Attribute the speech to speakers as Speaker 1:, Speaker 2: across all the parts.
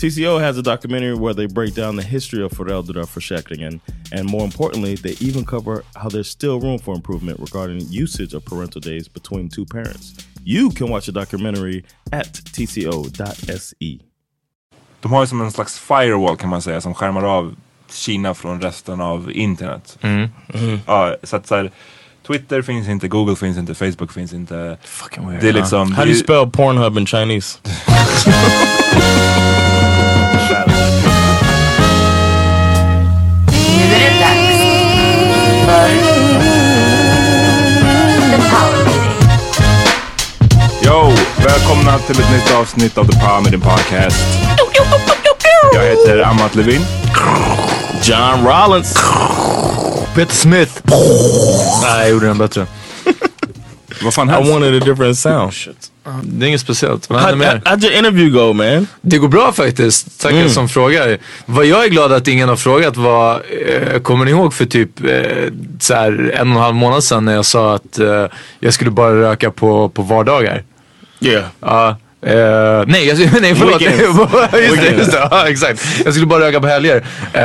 Speaker 1: TCO has a documentary where they break down the history of föräldraförsäkringen and more importantly, they even cover how there's still room for improvement regarding usage of parental days between two parents. You can watch the documentary at tco.se.
Speaker 2: De har ju som en slags firewall kan man säga som skärmar av Kina från resten av internet. Mm. Mm. Ja, så att så här, Twitter finns inte, Google finns inte, Facebook finns inte.
Speaker 1: Fucking weird.
Speaker 2: Det är liksom...
Speaker 1: How do you spell Pornhub in Chinese?
Speaker 3: det dags för The Power Meeting.
Speaker 2: Yo! Välkomna till ett nytt avsnitt av The Power Meeting Podcast. Jag heter Amat Levin.
Speaker 1: John Rollins.
Speaker 4: Peter Smith. Nej, jag gjorde den bättre.
Speaker 2: Vad fan
Speaker 1: I wanted a different sound.
Speaker 4: Det är inget speciellt. Vad händer mer?
Speaker 1: how'd your interview go man?
Speaker 4: Det går bra faktiskt. Tackar som frågar. Vad jag är glad att ingen har frågat var, eh, kommer ni ihåg för typ eh, så här, en och en halv månad sedan när jag sa att eh, jag skulle bara röka på, på vardagar?
Speaker 1: Yeah.
Speaker 4: Ja. Eh, nej, jag, nej förlåt. Just det, just det. Ja, exakt. Jag skulle bara röka på helger. Eh,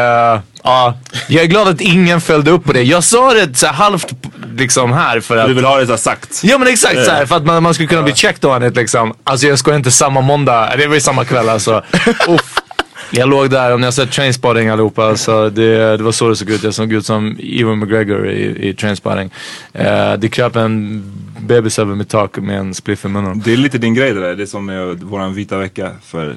Speaker 4: ja. Jag är glad att ingen följde upp på det. Jag sa det så här, halvt liksom här för att
Speaker 2: Du vill ha det så här sagt.
Speaker 4: Ja men exakt såhär, för att man, man skulle kunna bli checked on it liksom. Alltså jag skojar inte, samma måndag, det var ju samma kväll alltså. Uff. Jag låg där, om ni har sett Trainspotting allihopa, alltså det, det var så det såg ut. Jag såg ut som Ewan McGregor i, i Trainspotting. Uh, det kröp en bebis över mitt tak med en spliff i munnen.
Speaker 2: Det är lite din grej det där. Det är som med våran vita vecka för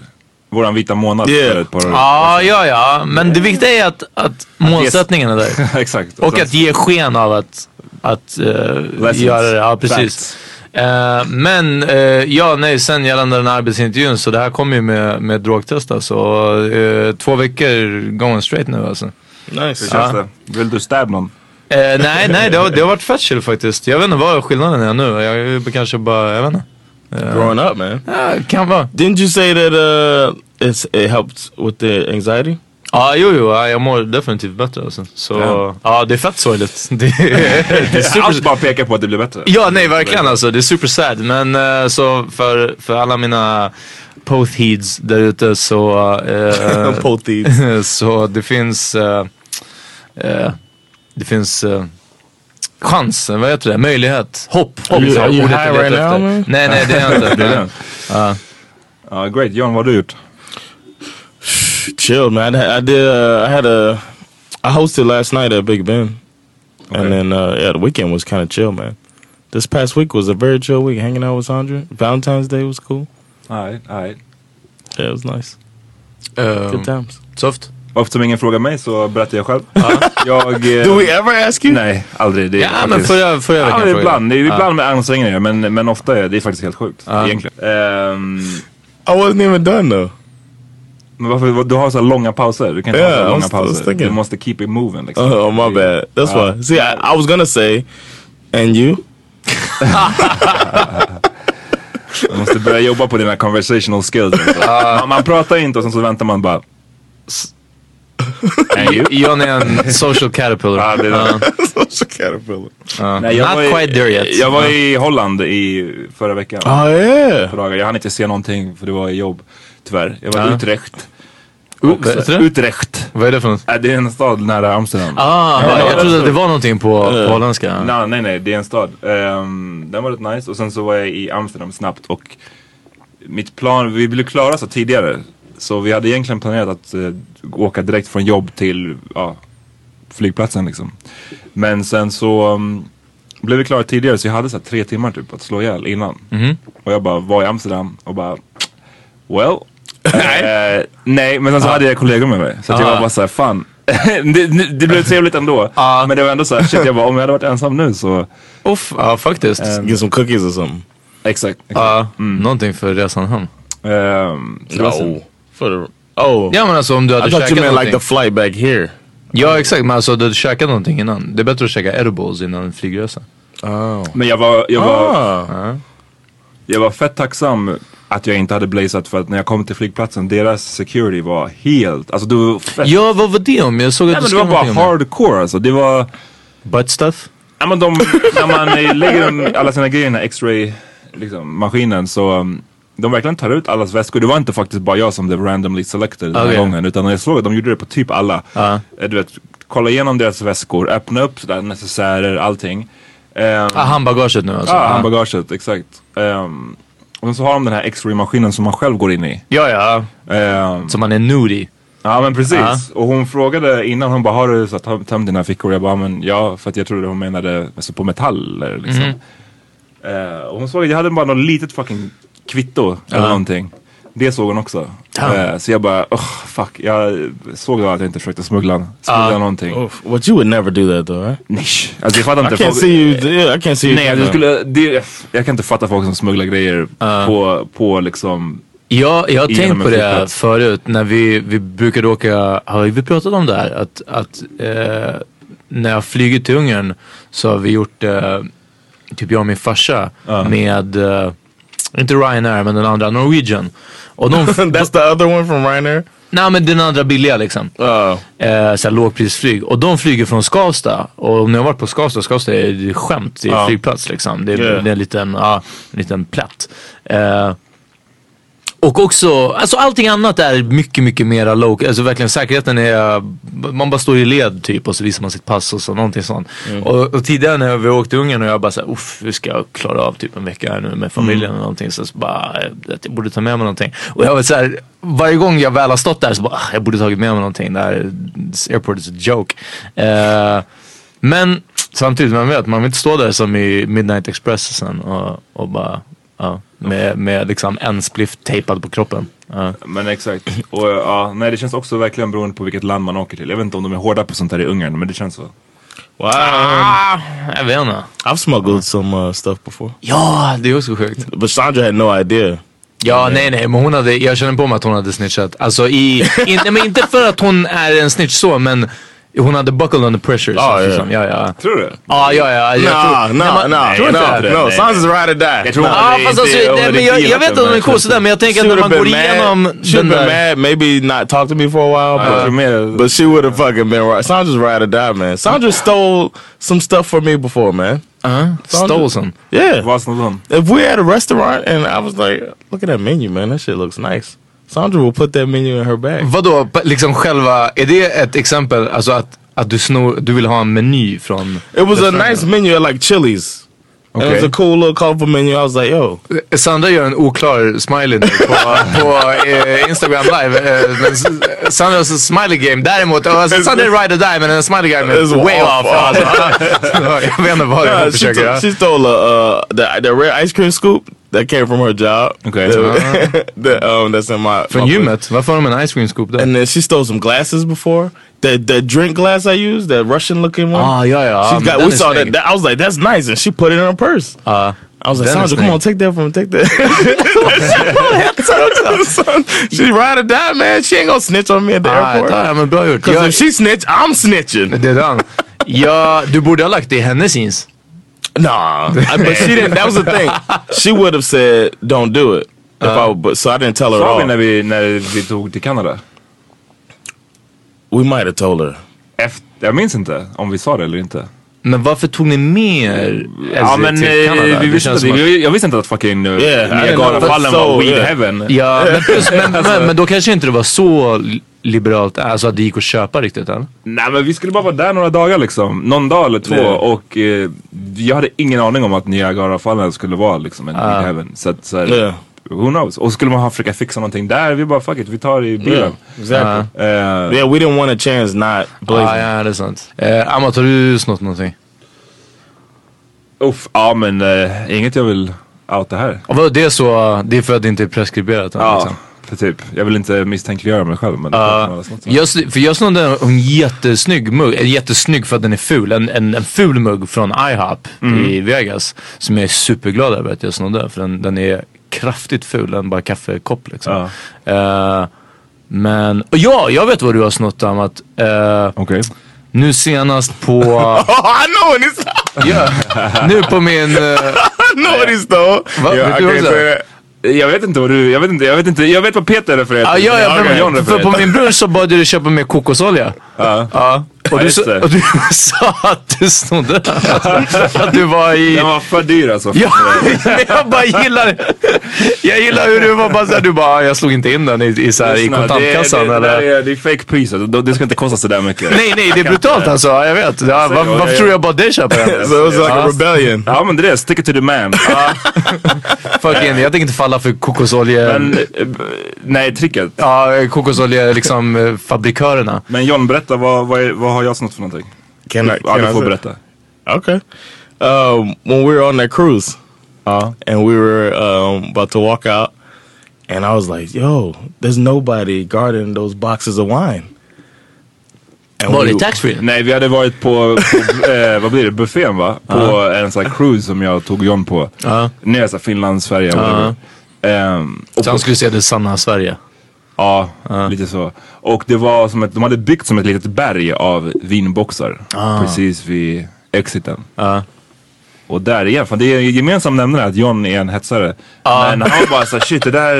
Speaker 2: våran vita månad
Speaker 1: Yeah.
Speaker 2: för ett par år
Speaker 4: Ja, ja, ja. Men det viktiga är att, att målsättningen är där.
Speaker 2: Exakt.
Speaker 4: Och att ge sken av att, att
Speaker 2: Lessons.
Speaker 4: göra det. Ja, precis.
Speaker 2: Facts.
Speaker 4: Eh, men eh, ja, nej, sen gällande den här arbetsintervjun så det här kommer ju med, med drogtest alltså. Eh, två veckor going straight nu alltså.
Speaker 2: Hur
Speaker 1: Nice.
Speaker 2: känns det? Vill du stab någon?
Speaker 4: Nej, nej, det har, det har varit fett chill faktiskt. Jag vet inte vad skillnaden är nu. Jag är kanske bara, jag vet inte.
Speaker 1: Growing up, man.
Speaker 4: Ja, kan vara.
Speaker 1: Didn't you say that uh, it's, it helped with the anxiety?
Speaker 4: Ja, jo, jo, ja, jag mår definitivt bättre alltså. Så,
Speaker 2: Ja.
Speaker 4: ja, det är fett sorgligt. Det, det är super...
Speaker 2: Allt bara pekar på att det blir bättre.
Speaker 4: Ja, nej, verkligen alltså. Det är super sad. Men eh, så för, för alla mina potheeds där ute så, eh, så det finns, eh, eh, det finns eh, chans, vad heter det, möjlighet, hopp. hopp
Speaker 1: Are you- are you high right now?
Speaker 4: Nej, nej det är inte.
Speaker 2: Det. Ja, great. John, vad har du gjort?
Speaker 1: Chill, man. I, I did. Uh, I had a. I hosted last night at Big Ben,
Speaker 2: Okay.
Speaker 1: and then uh, yeah, the weekend was kind of chill, man. This past week was a very chill week, hanging out with Sandra. Valentine's Day was cool.
Speaker 2: Nej, nej.
Speaker 1: Yeah, it was nice.
Speaker 4: Eh,
Speaker 1: Good times.
Speaker 4: soft.
Speaker 2: Eftersom ingen frågar mig så berättar jag själv. jag... eh,
Speaker 1: Do we ever ask you?
Speaker 2: Nej, aldrig. Det är
Speaker 4: Ja, men
Speaker 2: faktiskt-
Speaker 4: förra, förra
Speaker 2: Ja,
Speaker 4: veckan
Speaker 2: men
Speaker 4: frågade
Speaker 2: ibland. Det är ibland med ansträngningar men, men ofta är det faktiskt helt sjukt. Egentligen. Ehm,
Speaker 1: I wasn't even done though.
Speaker 2: Men varför, du har så här långa pauser. Du kan inte
Speaker 1: Ja,
Speaker 2: ha så långa pauser.
Speaker 1: thinking.
Speaker 2: Du måste keep it moving liksom.
Speaker 1: Oh, my bad. That's
Speaker 2: Uh,
Speaker 1: why. See, I, I was gonna say, and you.
Speaker 2: Du måste börja jobba på dina conversational skills. Alltså. man, man pratar inte och sen så väntar man bara. And you?
Speaker 4: John är en social caterpillar.
Speaker 2: Ja, det är.
Speaker 4: Ja,
Speaker 1: Social caterpillar.
Speaker 4: ja.
Speaker 2: Nej, jag
Speaker 4: Not
Speaker 2: var i-
Speaker 4: quite there yet.
Speaker 2: Jag var i Holland i förra veckan.
Speaker 1: Oh yeah.
Speaker 2: Dagar. Jag hann inte se någonting för det var i jobb. Tyvärr. Jag var
Speaker 4: Ja.
Speaker 2: Utrecht.
Speaker 4: Uh, det?
Speaker 2: Utrecht.
Speaker 4: Vad är det för något?
Speaker 2: Det är en stad nära Amsterdam.
Speaker 4: Ah,
Speaker 2: Ja,
Speaker 4: jag trodde att det var någonting på, på
Speaker 2: Uh,
Speaker 4: holländska.
Speaker 2: Nej, nej, nej, det är en stad. Ehm, den var rätt nice och sen så var jag i Amsterdam snabbt och mitt plan, vi ville klara så tidigare. Så vi hade egentligen planerat att eh, åka direkt från jobb till ja, flygplatsen liksom. Men sen så um, blev vi klara tidigare så jag hade så tre timmar typ att slå ihjäl innan.
Speaker 4: Mhm.
Speaker 2: Och jag bara var i Amsterdam och bara well. Eh, nej, men sen så hade jag kollegor med mig. Så att jag var bara såhär, fan. det, det blev trevligt ändå. Men det var ändå såhär, shit jag bara, om jag hade varit ensam nu så.
Speaker 4: Uff, ja faktiskt.
Speaker 2: Ehm,
Speaker 1: Get some cookies or something.
Speaker 2: Exakt.
Speaker 4: Ja, någonting för resan hem.
Speaker 2: Ehm, det var synd.
Speaker 1: For the oh.
Speaker 4: Ja men alltså om du hade
Speaker 1: I thought you
Speaker 4: käkat
Speaker 1: meant
Speaker 4: någonting.
Speaker 1: like the flight back here.
Speaker 4: Ja exakt, men alltså du hade käkat någonting innan. Det är bättre att käka edibles innan en flygresa.
Speaker 1: Oh.
Speaker 2: Men jag var, jag var,
Speaker 1: Ah.
Speaker 2: Jag var fett tacksam att jag inte hade blazat för att när jag kom till flygplatsen, deras security var helt, alltså var fett.
Speaker 4: Ja, vad var det om? Jag såg att
Speaker 2: Nej,
Speaker 4: du
Speaker 2: men det var
Speaker 4: skrev
Speaker 2: bara hardcore alltså. Det var.
Speaker 4: Butt stuff?
Speaker 2: Ja men de, när man eh, lägger alla sina grejer i den här x-ray liksom, maskinen så um, de verkligen tar ut allas väskor. Det var inte faktiskt bara jag som blev randomly selected den här gången. Utan jag såg att de gjorde det på typ alla. Eh, Du vet, kolla igenom deras väskor, öppna upp sådär necessärer, allting. Um,
Speaker 4: Ah, handbagaget nu alltså?
Speaker 2: ja,
Speaker 4: Ah.
Speaker 2: handbagaget, exakt. Um, och sen så har de den här x-ray maskinen som man själv går in i.
Speaker 4: Ja, ja.
Speaker 2: Um,
Speaker 4: Så man är nudie.
Speaker 2: Ja men precis.
Speaker 4: Ja.
Speaker 2: Och hon frågade innan, hon bara har du så tömt dina fickor? Jag bara, men ja, för att jag trodde hon menade alltså, på metaller liksom.
Speaker 4: Mhm.
Speaker 2: Eh, och hon såg att jag hade bara något litet fucking kvitto eller
Speaker 4: Ja.
Speaker 2: någonting. Det såg hon också. Eh, så jag bara, oh, fuck. Jag såg då att jag inte försökte smuggla, smuggla
Speaker 4: Ja.
Speaker 2: någonting.
Speaker 1: Oof. What you would never do that though, right?
Speaker 2: Nisch. Alltså jag fattar
Speaker 1: I
Speaker 2: inte.
Speaker 1: can't
Speaker 2: folk-
Speaker 1: see you. Yeah, I can't see you.
Speaker 2: Nej,
Speaker 1: doing
Speaker 2: jag, skulle, det, jag kan inte fatta folk som smugglar grejer
Speaker 4: Ja.
Speaker 2: på, på liksom
Speaker 4: Ja, jag har tänkt på det förut när vi, vi brukade åka, har vi pratat om det här? Att, att eh, när jag flyger till Ungern så har vi gjort, eh, typ jag och min farsa med, eh, inte Ryanair men den andra, Norwegian. Och de,
Speaker 1: That's the other one from Ryanair.
Speaker 4: nej men den andra billiga liksom.
Speaker 1: Oh.
Speaker 4: Eh, såhär lågprisflyg. Och de flyger från Skavsta. Och om ni har varit på Skavsta, Skavsta är det är skämt i
Speaker 1: Ja.
Speaker 4: flygplats liksom. Det är,
Speaker 1: Yeah.
Speaker 4: det är en liten, ja, en liten plätt. Eh, och också, alltså allting annat är mycket, mycket mera low. Alltså verkligen säkerheten är, man bara står i led typ och så visar man sitt pass och så, någonting sånt. Och, och tidigare när vi åkte till Ungern och jag bara såhär, uff, hur ska jag klara av typ en vecka här nu med familjen eller någonting. Så, så bara, jag borde ta med mig någonting. Och jag var såhär, varje gång jag väl har stått där så bara, ah, jag borde tagit med mig någonting. Det här, airport is a joke. Eh, men samtidigt, man vet, man vill inte stå där som i Midnight Express sen och, och bara, ja, med, med liksom en spliff tejpad på kroppen. Ja.
Speaker 2: Men exakt. Och ja, nej det känns också verkligen beroende på vilket land man åker till. Jag vet inte om de är hårda på sånt här i Ungern, men det känns så.
Speaker 1: Wow.
Speaker 4: Ah, jag vet inte.
Speaker 1: I've smuggled some uh, stuff before.
Speaker 4: Ja, det är också sjukt.
Speaker 1: But Sandra had no idea.
Speaker 4: Ja, nej, nej, men hon hade, jag känner på mig att hon hade snitchat. Alltså i, in, nej, men inte för att hon är en snitch så, men hon hade buckled under pressure. så, ah,
Speaker 1: Ja, ja.
Speaker 4: liksom. ja, ja.
Speaker 2: Tror du?
Speaker 4: Ah, ja, ja, ja. Jag
Speaker 1: Nah,
Speaker 4: tror,
Speaker 1: no,
Speaker 4: nej, man-
Speaker 1: no,
Speaker 4: tror inte
Speaker 1: no,
Speaker 4: det?
Speaker 1: no.
Speaker 2: Nej.
Speaker 1: Sandra's ride or die.
Speaker 2: Jag tror ah,
Speaker 1: No.
Speaker 2: hon
Speaker 4: Ja,
Speaker 2: hade
Speaker 4: fast alltså,
Speaker 2: inte- hon
Speaker 4: nej, men jag, jag vet att hon är cool sådär, men jag tänker
Speaker 1: She
Speaker 4: att när
Speaker 1: would
Speaker 4: man
Speaker 1: have
Speaker 4: går
Speaker 1: been
Speaker 4: igenom
Speaker 1: mad.
Speaker 4: Den där...
Speaker 1: mad. Maybe not talk to me for a while.
Speaker 2: Jag
Speaker 1: but,
Speaker 2: mer-
Speaker 1: but she would have fucking been right. Sandra's ride or die, man. Sandra stole some stuff from me before, man. Uh-huh.
Speaker 4: Uh, Stolson.
Speaker 1: Yeah.
Speaker 2: Vad snodde hon?
Speaker 1: If we had a restaurant and I was like, look at that menu, man. That shit looks nice. Sandra will put that menu in her bag.
Speaker 4: Vadå, liksom själva, är det ett exempel, alltså att, att du, snor, du vill ha en meny från...
Speaker 1: It was a nice menu at like Chili's. And it was
Speaker 4: Okay.
Speaker 1: a cool little colorful menu. I was like, yo.
Speaker 4: Sandra gör en oklar smiley nu på, på eh, Instagram live. Eh, men Sandras smiley game däremot, alltså, Sandra är ride or die men en smiley game är way
Speaker 1: off,
Speaker 4: off. Alltså, jag vet inte vad
Speaker 1: she,
Speaker 4: försöker göra.
Speaker 1: she stole a, uh, the, the rare ice cream scoop that came from her job.
Speaker 2: Okay.
Speaker 1: That- that, um, that's in my...
Speaker 4: Från
Speaker 1: my
Speaker 4: gymmet, varför har de en ice cream scoop där?
Speaker 1: And then she stole some glasses before. The the drink glass I used, that Russian looking one.
Speaker 4: Ah, ja, ja.
Speaker 1: She
Speaker 4: men
Speaker 1: got, we saw that, that. I was like, that's nice, and she put it in her purse.
Speaker 4: Ja.
Speaker 1: I was like, Sandra, come on, take that from me, take that. she ride or die, man. She ain't gonna snitch on me at the
Speaker 4: Ah,
Speaker 1: airport.
Speaker 4: ja, men bra gjort.
Speaker 1: Because if she snitch, I'm snitching.
Speaker 4: det är den. Ja, du borde ha lagt det i hennes jeans.
Speaker 1: Nah, I- but she didn't. That was the thing. She would have said, "Don't do it." If I, but so I didn't tell her
Speaker 2: Sa vi när vi, när vi tog till Kanada?
Speaker 1: We might have told her.
Speaker 2: Efter, jag minns inte om vi sa det eller inte.
Speaker 4: Men varför tog ni med er
Speaker 2: Ja men
Speaker 4: till
Speaker 2: eh,
Speaker 4: Kanada?
Speaker 2: vi visste inte, vi, jag visste inte att fucking uh,
Speaker 1: Yeah.
Speaker 2: Niagarafallen
Speaker 1: So,
Speaker 2: var weed
Speaker 1: yeah.
Speaker 2: heaven.
Speaker 4: Ja, men, plus, men, men, men då kanske inte det var så liberalt, alltså att det gick att köpa riktigt eller?
Speaker 2: Nej men vi skulle bara vara där några dagar liksom. Någon dag eller två.
Speaker 1: Yeah.
Speaker 2: Och eh, jag hade ingen aning om att Niagarafallen skulle vara liksom en weed heaven. Så att så här,
Speaker 1: Yeah.
Speaker 2: who knows. Och skulle man ha försöka fixa någonting där, vi bara fuck it, vi tar det i bilen.
Speaker 1: Yeah, exactly.
Speaker 2: Eh,
Speaker 1: Yeah, we didn't want a chance not blazing.
Speaker 4: Ja, ja, det är sant. Eh, Amat, har du snott någonting?
Speaker 2: uff, ja men eh, inget jag vill outa här.
Speaker 4: Och det är så, det är för att det inte är preskriberat? än,
Speaker 2: Ja,
Speaker 4: Liksom.
Speaker 2: För typ. Jag vill inte misstänkliggöra mig själv men så.
Speaker 4: Jag, för jag snodde en, jättesnygg mugg, en jättesnygg för att den är ful. En, en, en ful mugg från IHOP i Vegas. Som jag är superglad över att jag snodde. För den, den är kraftigt ful, en bara kaffekopp liksom. Eh, men, och ja, jag vet vad du har snott Amat. Uh,
Speaker 2: Okej.
Speaker 4: nu senast på,
Speaker 1: Oh, I know what he's.
Speaker 4: ja, nu på min, eh,
Speaker 1: I know.
Speaker 4: Va?
Speaker 1: Yeah,
Speaker 4: Vet du
Speaker 1: can't
Speaker 4: också?
Speaker 2: Jag vet inte vad du, jag vet inte, jag vet inte, jag vet vad Peter refererar
Speaker 4: Ja,
Speaker 2: till.
Speaker 4: ja, ja,
Speaker 2: John
Speaker 4: men, för på min bror så bad dig köpa mer kokosolja.
Speaker 2: Ja.
Speaker 4: Ja. Och,
Speaker 2: Ja,
Speaker 4: du,
Speaker 2: just
Speaker 4: sa-
Speaker 2: det.
Speaker 4: och du sa att du snodde Att du var i...
Speaker 2: Den var för dyr alltså.
Speaker 4: Ja, men jag bara gillar Jag gillar hur du var bara såhär, du bara, jag slog inte in den i, i, så här, i kontantkassan
Speaker 2: det, det,
Speaker 4: eller?
Speaker 2: Det, är, det är fake pris, alltså. det det ska inte kosta sådär mycket.
Speaker 4: Nej, nej, det är brutalt alltså. Jag vet. Ja, var, varför tror jag bara det köper den?
Speaker 1: So it was like a
Speaker 4: Ja.
Speaker 1: rebellion.
Speaker 2: Ja men det är det, stick it to the man.
Speaker 4: Fucking, jag tänker inte falla för kokosolje...
Speaker 2: Men, eh, nej, tricket.
Speaker 4: Ja, kokosolje liksom fabrikörerna.
Speaker 2: Men John, berätta vad, vad, vad har jag snott för någonting?
Speaker 1: Can I?
Speaker 2: Ja,
Speaker 1: Can
Speaker 2: du
Speaker 1: I
Speaker 2: får berätta.
Speaker 1: Okay. Um, when we were on that cruise,
Speaker 2: Ja.
Speaker 1: and we were um, about to walk out, and I was like, "Yo, there's nobody guarding those boxes of wine." And
Speaker 4: Var
Speaker 1: we-
Speaker 4: det taxfree?
Speaker 2: Nej, vi hade varit på, på eh, vad blir det, buffén va? På en sån här cruise som jag tog John på.
Speaker 4: Ja.
Speaker 2: Nere i Finland, Sverige, whatever. Ehm, och
Speaker 4: Så han skulle se det sanna Sverige.
Speaker 2: Ja, lite så. Och det var som ett, de hade byggt som ett litet berg av vinboxar. Precis vid exiten.
Speaker 4: Ja.
Speaker 2: Och där igen, för det är en gemensam nämnare att John är en hetsare. Men han bara såhär, shit det där,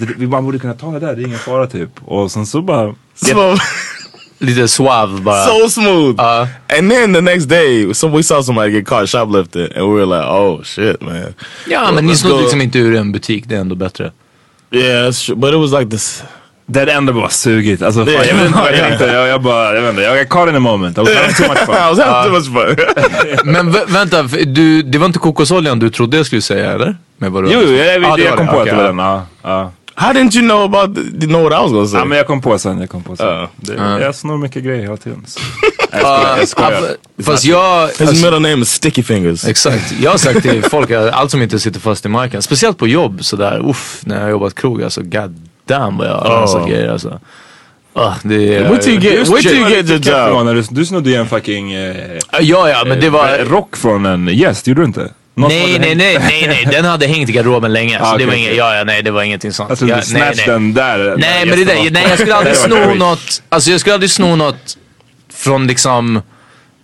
Speaker 2: det, vi bara borde kunna ta det där, det är ingen fara typ. Och sen så bara,
Speaker 1: Smooth.
Speaker 4: Lite suave bara.
Speaker 1: so smooth.
Speaker 4: Uh.
Speaker 1: and then the next day, so we saw somebody get caught shoplifting, and we were like, "Oh shit, man!"
Speaker 4: Ja, men ni snodde liksom inte ur en butik. Det är ändå bättre.
Speaker 1: Yeah, that's true. But it was like this.
Speaker 2: det hade ändå bara sugit. Alltså fan,
Speaker 1: Ja.
Speaker 2: jag vet inte vad jag tänkte, jag, jag bara, jag vet inte, jag got caught in a moment. I was having too much fun.
Speaker 1: I was having too much fun.
Speaker 4: Men vä- vänta, du, det var inte kokosoljan du trodde jag skulle säga eller? Med vad du
Speaker 2: Jo, jo, jag,
Speaker 4: Ja,
Speaker 2: jag,
Speaker 4: det
Speaker 2: jag kom
Speaker 4: det.
Speaker 2: på
Speaker 4: Okej,
Speaker 2: att det var den.
Speaker 1: How didn't you know about? The, didn't know what I was gonna say?
Speaker 2: ja, men jag kom på sen, jag kom på sen.
Speaker 1: Ja.
Speaker 2: Det, Jag snor mycket grejer hela tiden. jag skojar.
Speaker 4: Ja, Fast jag...
Speaker 1: His
Speaker 4: Alltså,
Speaker 1: middle name is Sticky Fingers.
Speaker 4: exakt. Jag har sagt till folk att allt som inte sitter fast i marken, speciellt på jobb sådär, uff, när jag har jobbat krog alltså, god damn vad jag har
Speaker 1: Oh.
Speaker 4: rensat grejer alltså. Ah, det,
Speaker 1: Wait till you get, wait till you get the job.
Speaker 2: Du, du snodde ju en fucking eh,
Speaker 4: Ja, ja, men det var...
Speaker 2: eh, rock från en gäst, gjorde du inte?
Speaker 4: Nej, nej, nej, nej, nej, den hade hängt i garderoben länge.
Speaker 2: Ah,
Speaker 4: så det var inget, ja, ja, nej, det var ingenting sånt.
Speaker 2: Alltså,
Speaker 4: ja,
Speaker 2: du snatch den där.
Speaker 4: Nej, men det där, nej, jag skulle aldrig sno något, alltså jag skulle aldrig sno något från liksom,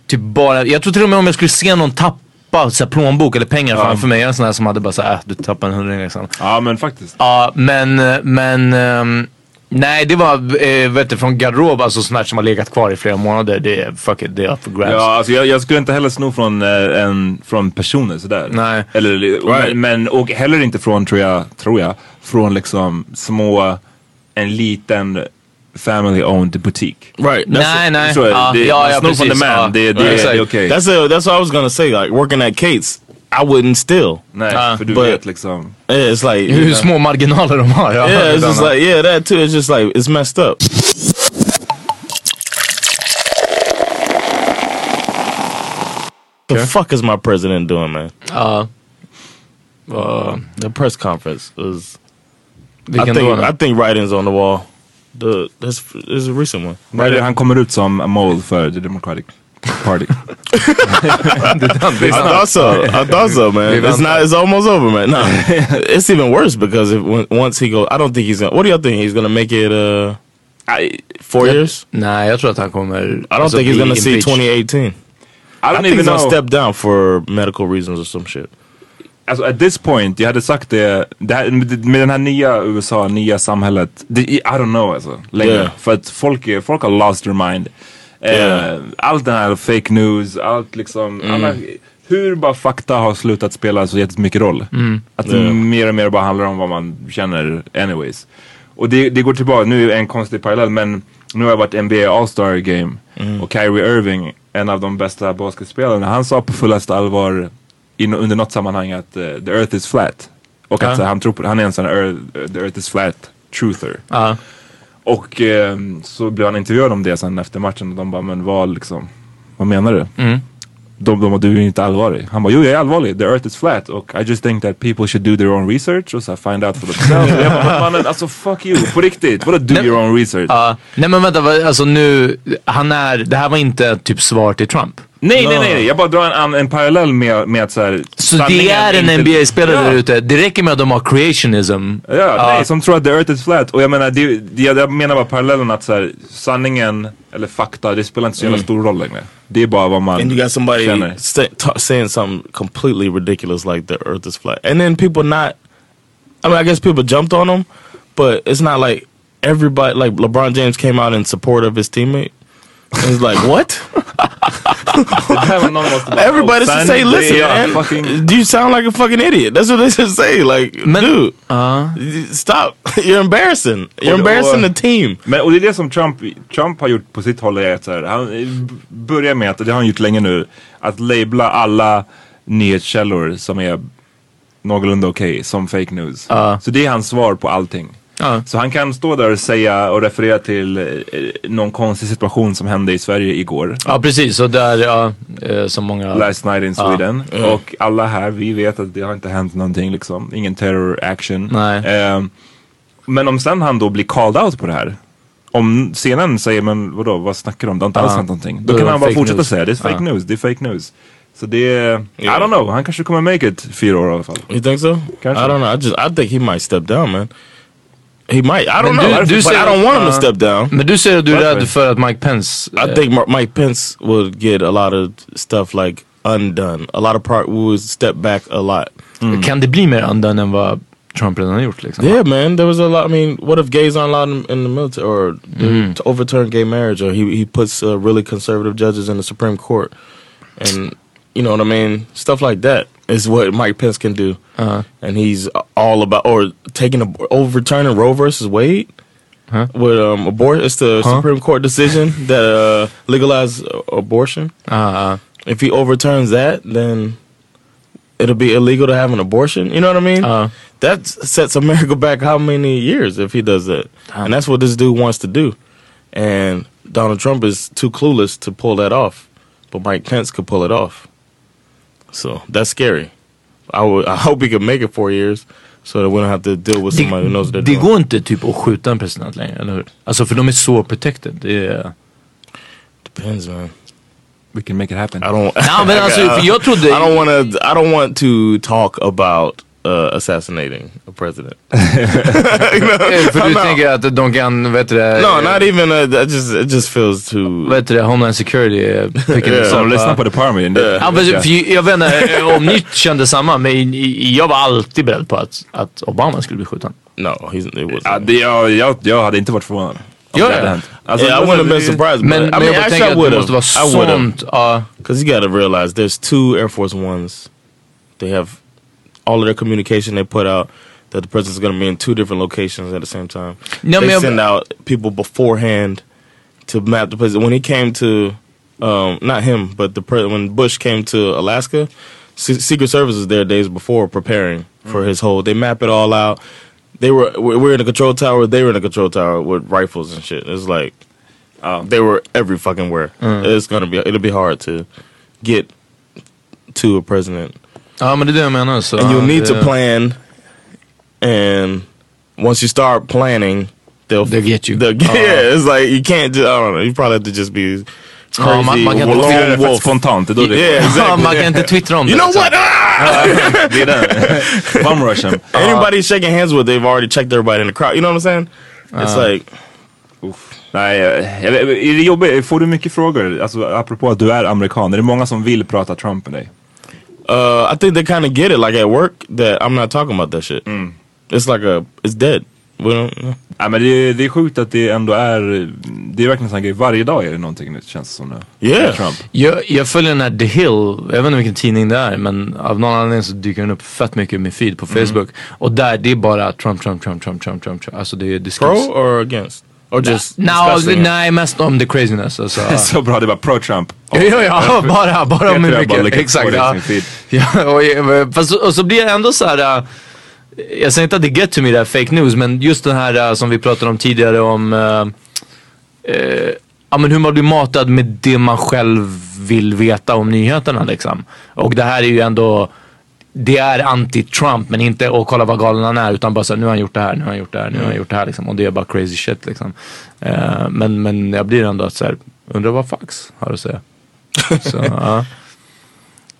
Speaker 4: typ bara, jag tror till och med om jag skulle se någon tappa så här, plånbok eller pengar
Speaker 2: Ja.
Speaker 4: framför mig, jag är en sån här som hade bara såhär, äh, du tappade en hundring liksom.
Speaker 2: Ja, men faktiskt.
Speaker 4: Ja, men, men ehm, nej det var, eh, vet du, från garderob, alltså sånt här som har legat kvar i flera månader, det är, fuck it, det är up for grabs.
Speaker 2: Ja, alltså jag, jag skulle inte heller sno från, eh, en, från personer sådär.
Speaker 4: Nej.
Speaker 2: Eller,
Speaker 1: Right.
Speaker 2: men, och heller inte från, tror jag, tror jag, från liksom små, en liten family owned butik.
Speaker 1: Right. That's
Speaker 4: nej, nej.
Speaker 2: Så är det.
Speaker 4: Ja,
Speaker 2: Det-
Speaker 4: ja, ja,
Speaker 2: sno från the
Speaker 4: precis.
Speaker 2: man,
Speaker 4: Ja.
Speaker 2: det, det,
Speaker 4: Ja,
Speaker 2: det
Speaker 4: exakt.
Speaker 2: är okej.
Speaker 1: That's a, that's what I was gonna say. Like working at Kate's, I wouldn't steal.
Speaker 2: Nej,
Speaker 4: Ah,
Speaker 2: för du
Speaker 1: but-
Speaker 2: vet liksom.
Speaker 1: Yeah, it's like
Speaker 4: Hur små marginaler de har. Ja,
Speaker 1: yeah, it's just like yeah, that too. It's just like it's messed up. The fuck is my president doing, man?
Speaker 4: Ja. Uh,
Speaker 1: The press conference was. I think? I think writings on the wall. The this is a recent one.
Speaker 2: Vad är det han kommer ut som a mole för the Democratic Party.
Speaker 1: I thought so. I thought so, man. It's not. It's almost over, man. No, it's even worse because if when, once he goes, I don't think he's gonna. What do y'all think? He's gonna make it uh
Speaker 2: I,
Speaker 1: four years?
Speaker 4: Nah, Nej, jag tror att han kommer...
Speaker 1: I don't think he's gonna see 2018.
Speaker 2: I
Speaker 1: I
Speaker 2: don't
Speaker 1: think
Speaker 2: even
Speaker 1: he's gonna
Speaker 2: know.
Speaker 1: step down for medical reasons or some shit.
Speaker 2: Alltså at this point, jag hade sagt det, det här, med den här nya USA, nya samhället. Det, I don't know alltså, längre.
Speaker 1: Yeah.
Speaker 2: För att folk, är, folk har lost their mind.
Speaker 1: Yeah.
Speaker 2: Eh, allt den här fake news, allt liksom, alla, hur bara fakta har slutat spela så jättemycket roll. Att det
Speaker 1: Yeah.
Speaker 2: mer och mer bara handlar om vad man känner anyways. Och det, det går tillbaka, nu är det en konstig parallell men nu har jag varit NBA All-Star Game och Kyrie Irving, en av de bästa basketspelarna, han sa på fullaste allvar under något sammanhang att eh, the earth is flat. Och att
Speaker 4: Ja.
Speaker 2: så, han tror på, han är en sån earth, the earth is flat truther.
Speaker 4: Ja.
Speaker 2: Och eh, så blev han intervjuad om det sen efter matchen och de bara, men vad liksom, vad menar du?
Speaker 4: Mm.
Speaker 2: De, de bara, du är inte allvarlig. Han bara, jo jag är allvarlig, the earth is flat och I just think that people should do their own research och så find out for themselves. Jag bara, mannen alltså fuck you, på riktigt, vadå do
Speaker 4: Nej.
Speaker 2: your own research?
Speaker 4: Ja. nej men vänta, alltså nu, han är, det här var inte typ svar till Trump.
Speaker 2: Nej nej nej, jag bara drar en, en, en parallell med, med att så här,
Speaker 4: Så det är en
Speaker 2: inte-
Speaker 4: NBA-spelare
Speaker 2: Ja.
Speaker 4: där ute, det räcker med att de har creationism.
Speaker 2: Ja, nej, som tror att the earth is flat. Och jag menar, det, det, jag menar bara parallellen att så här, sanningen eller fakta, det spelar inte så jävla stor roll längre. Det är bara vad man
Speaker 1: And you got somebody
Speaker 2: känner.
Speaker 1: sta ta- saying something completely ridiculous like the earth is flat. And then people not, I mean, I guess people jumped on him, but it's not like everybody, like LeBron James came out in support of his teammate. And it's like, what? Everybody
Speaker 2: "Oh,
Speaker 1: should say, listen, man,
Speaker 2: fucking...
Speaker 1: you sound like a fucking idiot. That's what they should say. Like,
Speaker 4: Men-
Speaker 1: dude,
Speaker 4: Ja.
Speaker 1: stop. You're embarrassing. You're
Speaker 2: Och-
Speaker 1: embarrassing
Speaker 2: och-
Speaker 1: the team.
Speaker 2: Men, och det är det som Trump, Trump har gjort på sitt håll. Är att så här, han börjar med att, det har han gjort länge nu, att labla alla nyhetskällor som är någorlunda okej som fake news.
Speaker 4: Ja.
Speaker 2: Så det är hans svar på allting.
Speaker 4: Ja.
Speaker 2: Så han kan stå där och säga och referera till eh, någon konstig situation som hände i Sverige igår.
Speaker 4: ja precis, och där, ja, eh, som många...
Speaker 2: Last night in
Speaker 4: Ja.
Speaker 2: Sweden. Och alla här, vi vet att det har inte hänt någonting liksom. Ingen terror action.
Speaker 4: Nej.
Speaker 2: Ehm, men om sen han då blir called out på det här. Om scenen säger men vadå, vad snackar du om? Det har inte alls
Speaker 4: Ja.
Speaker 2: hänt någonting.
Speaker 4: Då
Speaker 2: kan han bara fortsätta
Speaker 4: news.
Speaker 2: säga det är fake
Speaker 4: Ja.
Speaker 2: news, det är fake news. Så det är, I don't know, han kanske kommer make it fyra år i alla fall.
Speaker 1: You think so?
Speaker 2: Kanske.
Speaker 1: I don't know. I just I think he might step down, man. He might. I don't
Speaker 4: Men
Speaker 1: know.
Speaker 4: du- du säger-
Speaker 1: I don't want him to
Speaker 4: uh,
Speaker 1: step down.
Speaker 4: Men du säger att du är rädd för att Mike Pence...
Speaker 1: I think Mike Pence would get a lot of stuff like undone. A lot of part would step back a lot.
Speaker 4: Kan det bli mer undone än vad Trump redan har gjort liksom?
Speaker 1: Yeah, man. There was a lot. I mean, what if gays aren't allowed in, in the military or the- to overturn gay marriage, or he he puts uh, really conservative judges in the Supreme Court, and you know what I mean? Stuff like that is what Mike Pence can do,
Speaker 4: Uh,
Speaker 1: and he's all about or taking a, overturning Roe versus Wade.
Speaker 4: Huh?
Speaker 1: With um, abort, it's the
Speaker 4: Huh?
Speaker 1: Supreme Court decision that uh, legalized uh, abortion.
Speaker 4: uh, uh,
Speaker 1: If he overturns that, then it'll be illegal to have an abortion. You know what I mean?
Speaker 4: uh,
Speaker 1: that sets America back how many years if he does that? And that's what this dude wants to do. And Donald Trump is too clueless to pull that off. But Mike Pence could pull it off. So that's scary. I would I hope he can make it four years. so that we don't have to deal with somebody who knows they're
Speaker 4: det går inte typ att skjuta en president längre, eller hur? Alltså för de är så protected. Det är...
Speaker 1: Depends, man.
Speaker 2: We can make it happen.
Speaker 1: I don't.
Speaker 4: Nej men alltså, för jag trodde...
Speaker 1: I don't want to. I don't want to talk about uh, assassinating a president.
Speaker 4: Eh, För du tänker att de kan, vet du det?
Speaker 1: No, not even. Uh, that just it just feels too.
Speaker 4: Vet du det, Homeland Security är picking
Speaker 1: Yeah.
Speaker 4: up,
Speaker 2: lyssnar
Speaker 4: va?
Speaker 2: på det-
Speaker 4: Ja, men, för jag vet inte eh, om ni kände samma, men jag var alltid beredd på att, att Obama skulle bli skjuten.
Speaker 1: no, he's it was.
Speaker 2: Ja, det, jag, jag, jag hade inte varit förvånad.
Speaker 4: Ja,
Speaker 2: hänt. Alltså,
Speaker 1: yeah, I wouldn't have been surprised.
Speaker 4: Men,
Speaker 1: but,
Speaker 4: men
Speaker 1: I mean,
Speaker 4: jag bara
Speaker 1: actually,
Speaker 4: tänker att
Speaker 1: would
Speaker 4: det
Speaker 1: have.
Speaker 4: måste vara sånt.
Speaker 1: Because you got to realize there's two Air Force Ones. They have all of their communication they put out that the president's going to be in two different locations at the same time.
Speaker 4: No,
Speaker 1: they
Speaker 4: men jag-
Speaker 1: send out people beforehand to map the president. When he came to, um, not him, but the pre- when Bush came to Alaska, Se- Secret Service was there days before preparing for his whole. They map it all out. They were we we're in a control tower. They were in a control tower with rifles and shit. It's like
Speaker 2: Ja.
Speaker 1: they were every fucking where. It's gonna be it'll be hard to get to a president,
Speaker 4: Ja men det är det jag menar. Så,
Speaker 1: and you'll
Speaker 4: ja,
Speaker 1: need
Speaker 4: det-
Speaker 1: to plan. And once you start planning, they'll
Speaker 4: They'll get you.
Speaker 1: they'll-
Speaker 4: Ah.
Speaker 1: yeah, it's like you can't. Do, I don't know. You probably have to just be crazy.
Speaker 4: Ja, man- man kan inte
Speaker 2: Om det
Speaker 1: wolf.
Speaker 2: spontant, det är då det
Speaker 1: Yeah,
Speaker 4: Ja,
Speaker 1: exactly.
Speaker 4: man kan inte twittra om
Speaker 1: You
Speaker 4: det.
Speaker 1: know
Speaker 4: så.
Speaker 1: what? Ah!
Speaker 2: Det är den. Bum rushen.
Speaker 1: Anybody he's shaking hands with, they've already checked everybody in the crowd. You know what I'm saying? It's like
Speaker 2: Nej, jag, jag, är det jobbigt? Får du mycket frågor? Alltså apropå att du är amerikan. Är det många som vill prata Trump med dig?
Speaker 1: Uh, I think they kind of get it, like at work, that I'm not talking about that shit. It's like a, it's dead. We don't.
Speaker 2: Nej men det, är- det är sjukt att det ändå är, det är verkligen en sån grej. Varje dag är det någonting nytt känns det som nu.
Speaker 1: Yeah.
Speaker 2: Trump.
Speaker 4: Jag, jag följer den här The Hill, jag vet inte vilken tidning det är men av någon anledning så dyker den upp fett mycket i min feed på Facebook. Och där det är bara Trump, Trump, Trump, Trump, Trump, Trump. Trump. Alltså det, det
Speaker 1: Pro
Speaker 4: skrivs.
Speaker 1: or against? Or just
Speaker 4: No, nej, mest om the craziness. Alltså.
Speaker 2: Så bra, det bara pro-Trump.
Speaker 4: Ja, ja, bara, bara om hur mycket. Exakt. Ja. Ja, och, fast, och så blir det ändå så här. äh, jag säger inte att det get to me det här fake news, men just den här äh, som vi pratade om tidigare om äh, ja, men hur man blir matad med det man själv vill veta om nyheterna liksom. Och det här är ju ändå det är anti-Trump men inte att kolla vad galen han är utan bara så här, nu har han gjort det här, nu har han gjort det här, nu har han gjort det här liksom. Och det är bara crazy shit liksom. Eh, men, men jag blir ändå att så här, undrar vad fax har att säga. så, ja.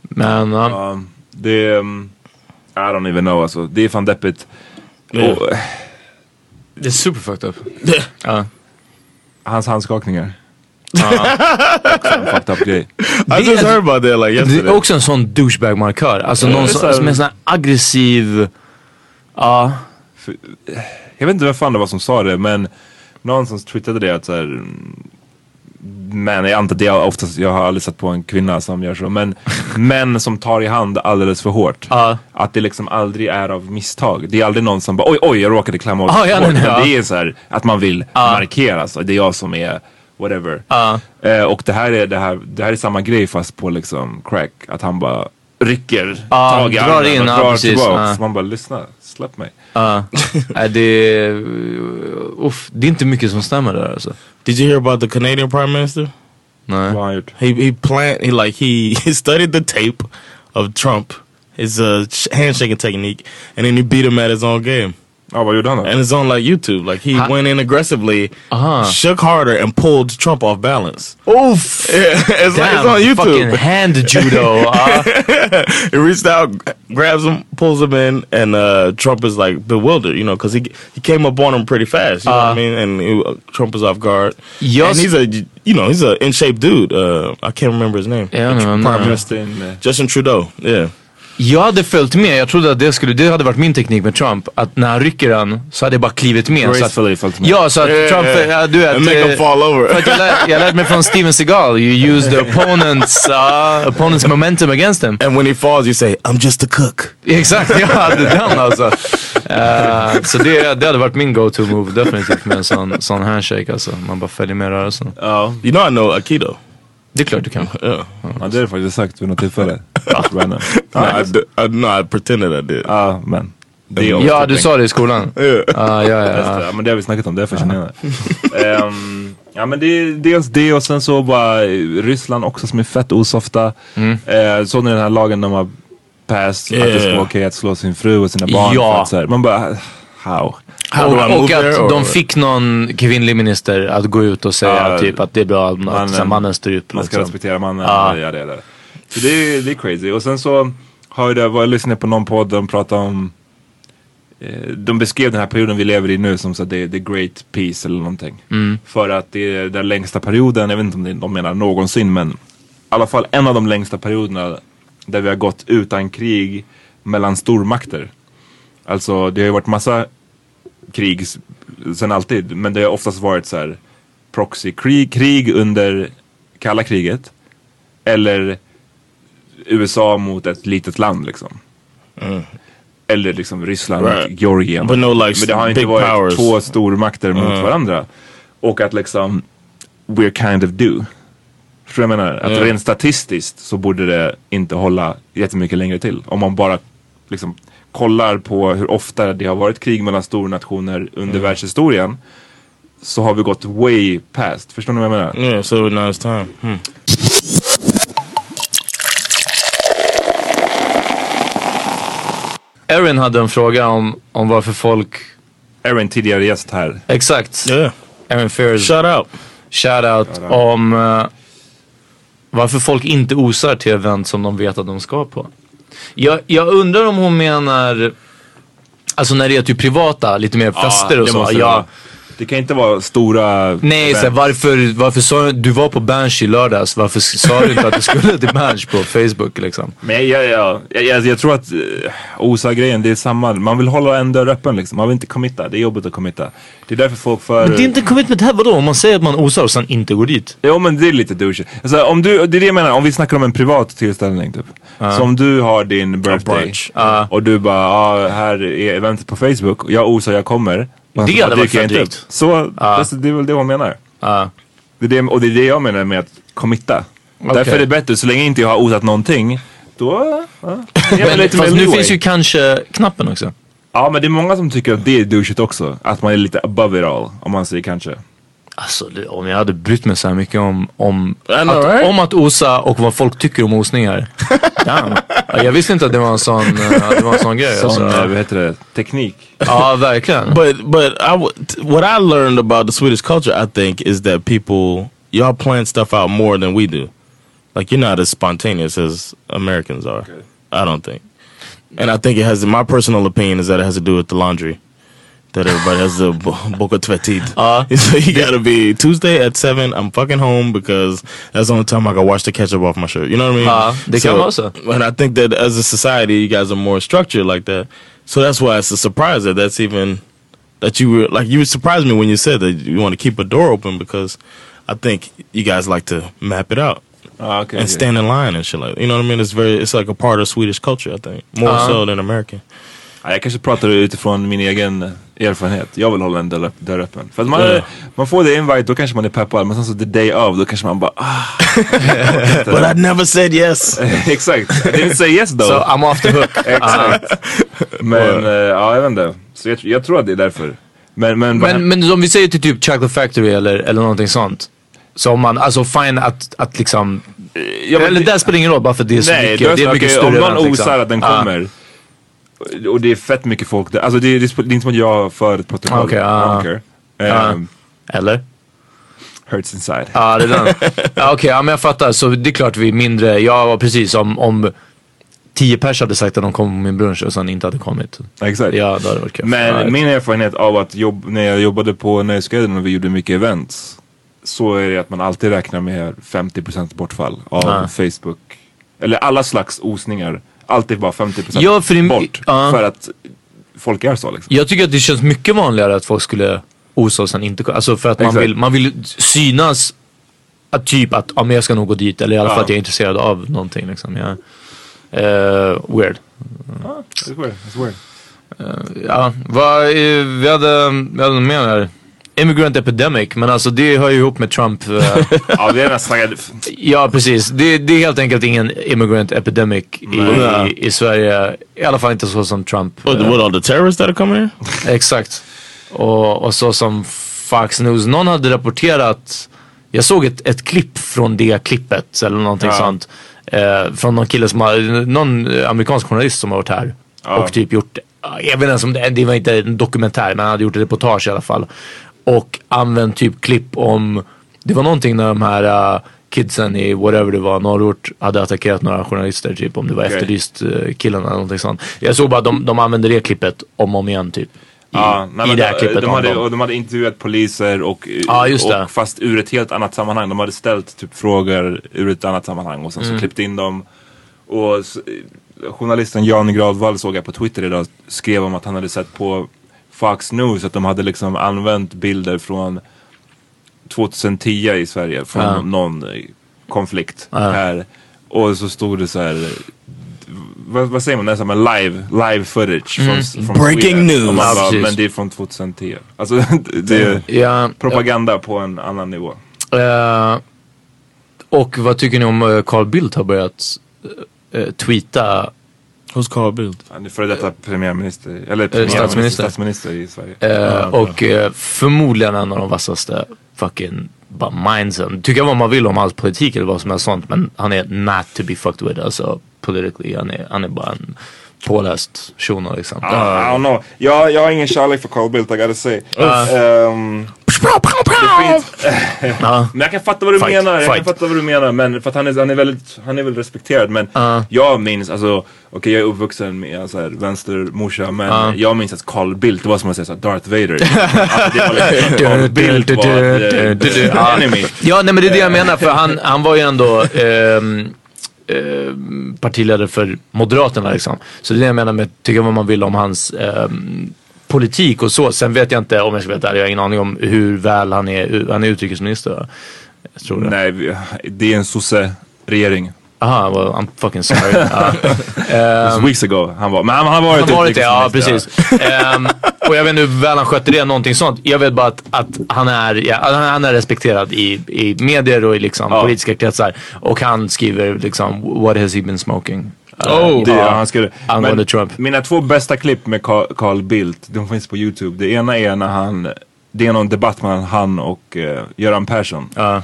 Speaker 4: Men ja.
Speaker 2: Ja, det är, um, I don't even know alltså. Det är fan deppigt. Och,
Speaker 4: det är super fucked up.
Speaker 2: Hans handskakningar. Också en fucked up grej.
Speaker 1: I just heard about that like
Speaker 4: Det
Speaker 1: yesterday.
Speaker 4: är också en sån douchebag-markör. Alltså någon
Speaker 2: det
Speaker 4: som, är sån här aggressiv... Ja.
Speaker 2: Jag vet inte vem fan det var som sa det men någon som twittrade det att så här, mm, men jag antar att det är oftast, jag har aldrig sett på en kvinna som gör så, men män som tar i hand alldeles för hårt.
Speaker 4: Ja.
Speaker 2: Att det liksom aldrig är av misstag. Det är aldrig någon som bara oj oj jag råkade klämma åt
Speaker 4: Ja, ja,
Speaker 2: hårt. Men. Det är så här att man vill markera, så det är jag som är whatever.
Speaker 4: Ja.
Speaker 2: Eh, och det här, är, det, här, det här är samma grej fast på liksom crack. Att han bara rycker
Speaker 4: Ja,
Speaker 2: tag i
Speaker 4: drar
Speaker 2: armen
Speaker 4: in,
Speaker 2: och drar tillbaka.
Speaker 4: ja.
Speaker 2: Så man bara lyssna, släpp mig.
Speaker 4: Ja. Nej, det, uff, det är inte mycket som stämmer där alltså.
Speaker 1: Did you hear about the Canadian Prime Minister?
Speaker 4: Nej.
Speaker 1: He he planned. He like he, he studied the tape of Trump, his uh, sh- handshaking technique, and then he beat him at his own game.
Speaker 2: Ja, vad gjorde han då?
Speaker 1: And it's on like YouTube. Like he
Speaker 4: Ha-
Speaker 1: went in aggressively,
Speaker 4: Uh-huh.
Speaker 1: shook harder, and pulled Trump off balance.
Speaker 4: Oof!
Speaker 1: Yeah, it's, like, it's on YouTube.
Speaker 4: fucking hand judo. Ja.
Speaker 1: he reached out, grabs him, pulls him in, and uh, Trump is like bewildered, you know, because he he came up on him pretty fast. You know what I mean? And he, uh, Trump is off guard.
Speaker 4: Jag
Speaker 1: and he's a you know he's a in shape dude. Uh, I can't remember his name.
Speaker 4: Yeah, vet inte vem det
Speaker 2: Prime. Minister
Speaker 1: Justin Trudeau. Yeah.
Speaker 4: Jag hade följt med, jag trodde att det skulle, det hade varit min teknik med Trump. Att när han rycker den så hade jag bara klivit med.
Speaker 2: Gracefully följt med.
Speaker 4: ja, så att
Speaker 1: Yeah,
Speaker 4: Trump,
Speaker 1: yeah.
Speaker 4: ja, du vet.
Speaker 1: And make
Speaker 4: eh,
Speaker 1: him fall over.
Speaker 4: jag, lär, jag lärde mig från Steven Seagal, you use the opponent's, uh, opponent's momentum against him.
Speaker 1: and when he falls, you say, "I'm just a cook."
Speaker 4: Exakt, jag hade den alltså. Eh, så det, det hade varit min go-to move definitivt med en sån, sån handshake alltså. Man bara följer med rörelsen.
Speaker 2: Ja,
Speaker 1: You know I know Aikido.
Speaker 4: Det är klart du kan.
Speaker 1: Yeah.
Speaker 2: ja, det har du faktiskt sagt vid något tillfälle.
Speaker 1: I, I, no, I pretended I did.
Speaker 2: Ja, men. Det
Speaker 4: Ja, du sa det i skolan.
Speaker 1: yeah.
Speaker 4: Ah, ja, ja,
Speaker 2: det,
Speaker 4: ja.
Speaker 2: Ja, men det har vi snackat om, därför känner jag det. Ehm, ja men det är dels det och sen så bara Ryssland också som är fett osofta.
Speaker 4: Mm.
Speaker 2: Eh, såg ni den här lagen de har passed. Att
Speaker 1: Yeah.
Speaker 2: det ska vara okej att slå sin fru och sina barn.
Speaker 4: Ja.
Speaker 2: Att, så här, man bara, how?
Speaker 4: Och, och att
Speaker 1: or-
Speaker 4: de fick någon kvinnlig minister att gå ut och säga
Speaker 2: Ja,
Speaker 4: typ att det är bra att
Speaker 2: mannen-
Speaker 4: mannen, mannen står upp.
Speaker 2: Man ska
Speaker 4: liksom.
Speaker 2: respektera mannen.
Speaker 4: Ja.
Speaker 2: Ja. det, det. Så det är, det är crazy. Och sen så har jag det, jag lyssnade på någon podd, de pratade om eh, de beskrev den här perioden vi lever i nu som så är the great peace eller någonting. För att det är den längsta perioden, jag vet inte om de menar någonsin men i alla fall en av de längsta perioderna där vi har gått utan krig mellan stormakter. Alltså det har ju varit massa krig sen alltid men det har oftast varit så här proxykrig, krig under kalla kriget. Eller USA mot ett litet land liksom. Eller liksom Ryssland
Speaker 1: Right.
Speaker 2: mot Georgien.
Speaker 1: But no, like,
Speaker 2: Men det har inte varit
Speaker 1: powers.
Speaker 2: två stormakter mot varandra. Och att liksom, we're kind of do. Förstår du vad jag menar? Att
Speaker 1: Ja.
Speaker 2: rent statistiskt så borde det inte hålla jättemycket längre till. Om man bara liksom kollar på hur ofta det har varit krig mellan stornationer under världshistorien. Så har vi gått way past. Förstår ni vad jag menar?
Speaker 1: Yeah, so now it's time. Hmm.
Speaker 4: Erin hade en fråga om, om varför folk,
Speaker 2: Erin, tidigare gäst här.
Speaker 4: exakt,
Speaker 1: Yeah.
Speaker 4: Erin Fears
Speaker 1: Shout out.
Speaker 4: shoutout om eh, varför folk inte osar till event som de vet att de ska på. Jag, jag undrar om hon menar, alltså när det är typ privata, lite mer fester och
Speaker 2: det
Speaker 4: så.
Speaker 2: måste det kan inte vara stora...
Speaker 4: nej, så varför, varför sa du, du var på Bansh i lördags, varför sa du inte att du skulle till Bansh på Facebook liksom?
Speaker 2: Men jag, jag, jag, jag, jag tror att uh, OSA-grejen, det är samma. Man vill hålla en dörr öppen liksom. Man vill inte committa. Det är jobbigt att committa. Det är därför folk för...
Speaker 4: Men det är inte commitment här, vadå? Om man säger att man osar och sen inte går dit.
Speaker 2: Jo men det är lite douche. Alltså, om du, det är det jag menar, om vi snackar om en privat tillställning typ. Så om du har din birthday
Speaker 1: brunch.
Speaker 2: och du bara, ah, här är eventet på Facebook jag osar, jag kommer. Men
Speaker 4: Det hade varit
Speaker 2: inte
Speaker 4: drygt.
Speaker 2: Så alltså, det är väl det hon menar.
Speaker 4: Ja.
Speaker 2: Det är det, och det är det jag menar med att committa.
Speaker 4: Okej.
Speaker 2: Därför är det bättre, så länge inte jag har osat någonting, då... Ja,
Speaker 4: Men,
Speaker 2: lite
Speaker 4: fast nu finns ju kanske-knappen också.
Speaker 2: Ja men det är många som tycker att det är douchigt också. Att man är lite above it all, om man säger kanske.
Speaker 4: Alltså det, om jag hade brytt mig så här mycket om, om,
Speaker 1: know,
Speaker 4: att,
Speaker 1: right?
Speaker 4: om att osa och vad folk tycker om osningar. Damn. Ja, Jag visste inte att det var en sån, eh, det var en sån grej.
Speaker 2: Sån,
Speaker 4: Alltså.
Speaker 2: eh, vad heter det, teknik.
Speaker 4: Ja, verkligen.
Speaker 1: But but I what I learned about the Swedish culture, I think, is that people y'all plan stuff out more than we do. Like you're not as spontaneous as Americans are. I don't think, and I think it has. My personal opinion is that it has to do with the laundry. That everybody has to bo- boka tvättid.
Speaker 4: Ja.
Speaker 1: So you gotta be Tuesday at seven. I'm fucking home because that's the only time I can wash the ketchup off my shirt. You know what I mean?
Speaker 4: Ja, det kan vara så.
Speaker 1: And I think that as a society, you guys are more structured like that. So that's why it's a surprise that that's even that you were like you surprised me when you said that you want to keep a door open because I think you guys like to map it out
Speaker 2: Ah, okay,
Speaker 1: and stand in line and shit like you know what I mean. It's very it's like a part of Swedish culture. I think more
Speaker 4: Uh-huh.
Speaker 1: so than American.
Speaker 2: Ja, jag kanske pratar utifrån min egen erfarenhet. Jag vill hålla en dörr, dörr öppen. För att man,
Speaker 1: Ja.
Speaker 2: man får det invite, då kanske man är peppad. Men sen så the day of, då kanske man bara ah.
Speaker 1: But I never said yes.
Speaker 2: Exakt. I didn't say yes though.
Speaker 4: So I'm off the hook.
Speaker 2: Exakt. Men eh, ja, jag vet inte. Så jag, jag tror att det är därför. Men, men,
Speaker 4: Men, men om vi säger till typ Chocolate Factory eller, eller någonting sånt. Så om man, alltså fine att, att liksom,
Speaker 2: ja, men
Speaker 4: eller
Speaker 2: det-
Speaker 4: det spelar ingen roll bara för det är så
Speaker 2: Nej,
Speaker 4: mycket,
Speaker 2: det
Speaker 4: är mycket
Speaker 2: okej,
Speaker 4: större
Speaker 2: Om någon
Speaker 4: liksom.
Speaker 2: osar att den
Speaker 4: Ja.
Speaker 2: kommer. Och det är fett mycket folk där. Alltså det är, det är inte som att jag för ett protokoll. Care.
Speaker 4: Ja.
Speaker 2: Um,
Speaker 4: Eller?
Speaker 2: hurts inside.
Speaker 4: Ja, det är den. ja, Okej, ja, men jag fattar. Så det är klart vi är mindre, ja var precis om, om tio pers hade sagt att de kom på min brunch och sen inte hade kommit.
Speaker 2: Exakt.
Speaker 4: Ja, då hade det varit kul.
Speaker 2: Men
Speaker 4: ja,
Speaker 2: min erfarenhet av att jobb, när jag jobbade på Nöjesguiden och vi gjorde mycket events. Så är det att man alltid räknar med 50% bortfall av
Speaker 4: Ah.
Speaker 2: Facebook. Eller alla slags osningar. Alltid bara 50%
Speaker 4: Ja, för det-
Speaker 2: bort.
Speaker 4: ja.
Speaker 2: För att folk är så liksom.
Speaker 4: Jag tycker att det känns mycket vanligare att folk skulle osa och sen inte. Alltså för att man vill, man vill synas att typ att ja, men jag ska nog gå dit. Eller i alla fall
Speaker 2: Ja.
Speaker 4: att jag är intresserad av någonting. Liksom. Ja. Eh, weird.
Speaker 2: It's weird. It's weird.
Speaker 4: Ja, vad, eh, vi hade, vi hade något mer här. Immigrant epidemic, men alltså det hör ju ihop med Trump. eh,
Speaker 2: Ja, vi är nästan...
Speaker 4: ja, precis. Det, det är helt enkelt ingen immigrant epidemic i, i, i Sverige. I alla fall inte så som Trump.
Speaker 1: What, what all the terrorists that are coming here?
Speaker 4: Exakt. Och, och så som Fox News, någon hade rapporterat, jag såg ett, ett klipp från det klippet eller någonting
Speaker 2: Ja.
Speaker 4: sånt. Eh, från någon kille som har, någon amerikansk journalist som har varit här och typ gjort, jag vet inte det, det var inte en dokumentär men han hade gjort ett reportage i alla fall. Och använt typ klipp om, det var någonting när de här uh, kidsen i whatever det var, norrort hade attackerat några journalister typ om det var
Speaker 2: Okej.
Speaker 4: efterlyst uh, killarna eller någonting sånt. Jag såg bara de, de använde det klippet om och om igen typ. I,
Speaker 2: Ja, nej,
Speaker 4: i det här klippet
Speaker 2: de, hade, och de hade intervjuat poliser och,
Speaker 4: Ja,
Speaker 2: och fast ur ett helt annat sammanhang. De hade ställt typ frågor ur ett annat sammanhang och sen
Speaker 4: Mm.
Speaker 2: så klippt in dem. Och s- journalisten Jan Gradvall såg jag på Twitter idag skrev om att han hade sett på Fox News att de hade liksom använt bilder från 2010 i Sverige från
Speaker 4: Ja.
Speaker 2: någon eh, konflikt
Speaker 4: Ja.
Speaker 2: här. Och så stod det så här vad, vad säger man, nästan men live, live footage från, från
Speaker 1: Breaking
Speaker 2: Sweden.
Speaker 1: news.
Speaker 2: Bara, men det är från 2010. Alltså det är
Speaker 4: Ja,
Speaker 2: propaganda på en annan nivå.
Speaker 4: Eh, och vad tycker ni om eh, Carl Bildt har börjat eh, tweeta
Speaker 1: Who's Carl Bildt?
Speaker 2: Han är före detta premiärminister, eller premiärminister,
Speaker 4: statsminister.
Speaker 2: statsminister i Sverige.
Speaker 4: Eh, och eh, förmodligen en av de vassaste fucking bara mindsen. Tycka vad man vill om hans politik eller vad som helst sånt men han är not to be fucked with. Alltså politically. Han är, han är bara en påläst shuno liksom.
Speaker 2: I, I don't know. Jag, jag har ingen kärlek för Carl Bildt, I gotta say. Det finns,
Speaker 4: Ja.
Speaker 2: men jag kan fatta vad du
Speaker 4: Fight,
Speaker 2: menar. Jag kan
Speaker 4: fight.
Speaker 2: fatta vad du menar. Men för att han är, han är väldigt, han är väl respekterad. Men jag minns, alltså, okej jag är uppvuxen med så här vänstermorsa. Men jag minns att Carl Bildt, det var som att säga så här, Darth Vader. alltså, det var liksom, Carl Bildt var the, the
Speaker 4: Ja.
Speaker 2: enemy.
Speaker 4: Ja, nej men det är det jag menar för han, han var ju ändå ehm, Eh, partiledare för Moderaterna liksom. Så det är det jag menar med tycka vad man vill om hans eh, politik och så. Sen vet jag inte, om jag ska vara ärlig, jag har ingen aning om hur väl han är, han är utrikesminister? Jag tror det.
Speaker 2: Nej, det är en sosse-regering.
Speaker 4: Aha, well, I'm fucking sorry.
Speaker 2: It was weeks ago han var. Men han har varit
Speaker 4: Han varit det, ja precis. Ehm, och jag vet inte hur väl han skötte det, någonting sånt. Jag vet bara att, att han, är, ja, han han är respekterad i, i medier och i liksom
Speaker 2: Ja.
Speaker 4: politiska kretsar. Och han skriver liksom, what has he been smoking?
Speaker 2: Oh, det,
Speaker 4: ja,
Speaker 2: han skulle.
Speaker 4: angående
Speaker 2: Men
Speaker 4: Trump.
Speaker 2: Mina två bästa klipp med Carl, Bildt, de finns på YouTube. Det ena är när han, det är någon debatt mellan han och uh, Göran Persson.
Speaker 4: Ja.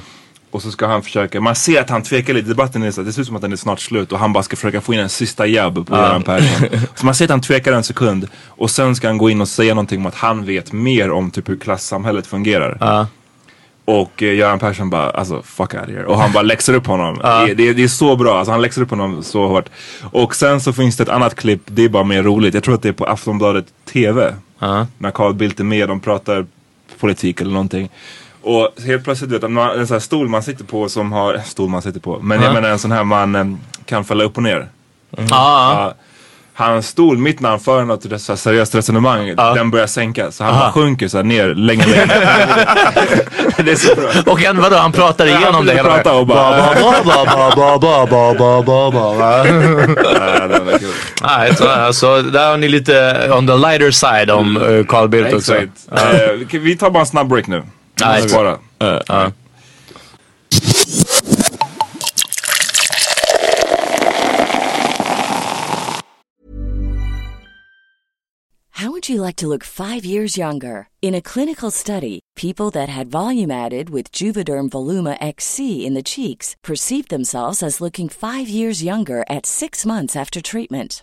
Speaker 2: Och så ska han försöka, man ser att han tvekar lite, debatten är så, det ser ut som att den är snart slut och han bara ska försöka få in en sista jabb på Göran Persson. Så man ser att han tvekar en sekund och sen ska han gå in och säga någonting om att han vet mer om typ hur klassamhället fungerar.
Speaker 4: Ja.
Speaker 2: Och eh, Göran Persson bara, alltså fuck out here. Och han bara läxar upp honom. Det, det, det är så bra, alltså han läxar upp honom så hårt. Och sen så finns det ett annat klipp, det är bara mer roligt. Jag tror att det är på Aftonbladet TV. När Carl Bildt är med, de pratar politik eller någonting. Och helt plötsligt vet man, en sån här stol man sitter på som har, stol man sitter på, men mm. jag menar en sån här man kan falla upp och ner.
Speaker 4: Mm.
Speaker 2: Ah. Uh, hans stol mitt när han för något så seriöst resonemang, ah. den börjar sänka. Så han bara sjunker så här ner längre längre. det är så bra.
Speaker 4: Och han, vadå, han pratar igenom han
Speaker 2: det
Speaker 4: hela
Speaker 2: prata och bara...
Speaker 4: Alltså, där har ni lite on the lighter side om eh, Carl Bildt också.
Speaker 2: Eh, vi tar bara en snabb break nu.
Speaker 4: Ja, exakt.
Speaker 2: Spara.
Speaker 4: Ja.
Speaker 5: How would you like to look five years younger? In a clinical study, people that had volume added with Juvederm Voluma XC in the cheeks perceived themselves as looking five years younger at six months after treatment.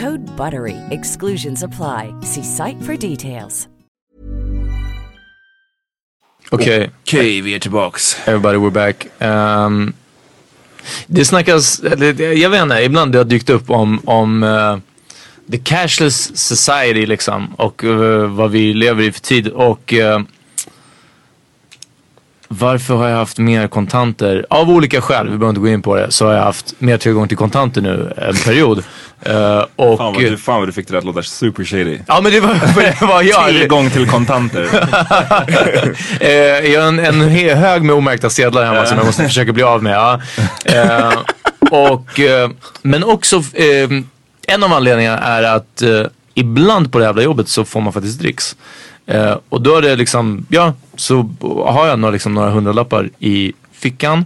Speaker 5: Code BUTTERY. Exclusions apply. See site for details.
Speaker 4: Okej.
Speaker 2: Okej, vi är tillbaks.
Speaker 4: Everybody we're back. Um, det snackas, eller, jag vet inte, ibland det har dykt upp om, om eh, the cashless society liksom och eh, vad vi lever i för tid och eh, varför har jag haft mer kontanter? Av olika skäl, vi behöver inte gå in på det, så har jag haft mer tillgång till kontanter nu en period. Eh, och,
Speaker 2: Fan vad, du, fan vad du fick det att låta super shady.
Speaker 4: Ja men det var, det var jag.
Speaker 2: Tillgång till kontanter.
Speaker 4: Eh, jag har en, en hög med omärkta sedlar hemma som jag måste försöka bli av med. Eh, och, men också, en av anledningarna är att ibland på det jävla jobbet så får man faktiskt dricks. Och då är det liksom, ja, så har jag några, liksom, några hundralappar i fickan.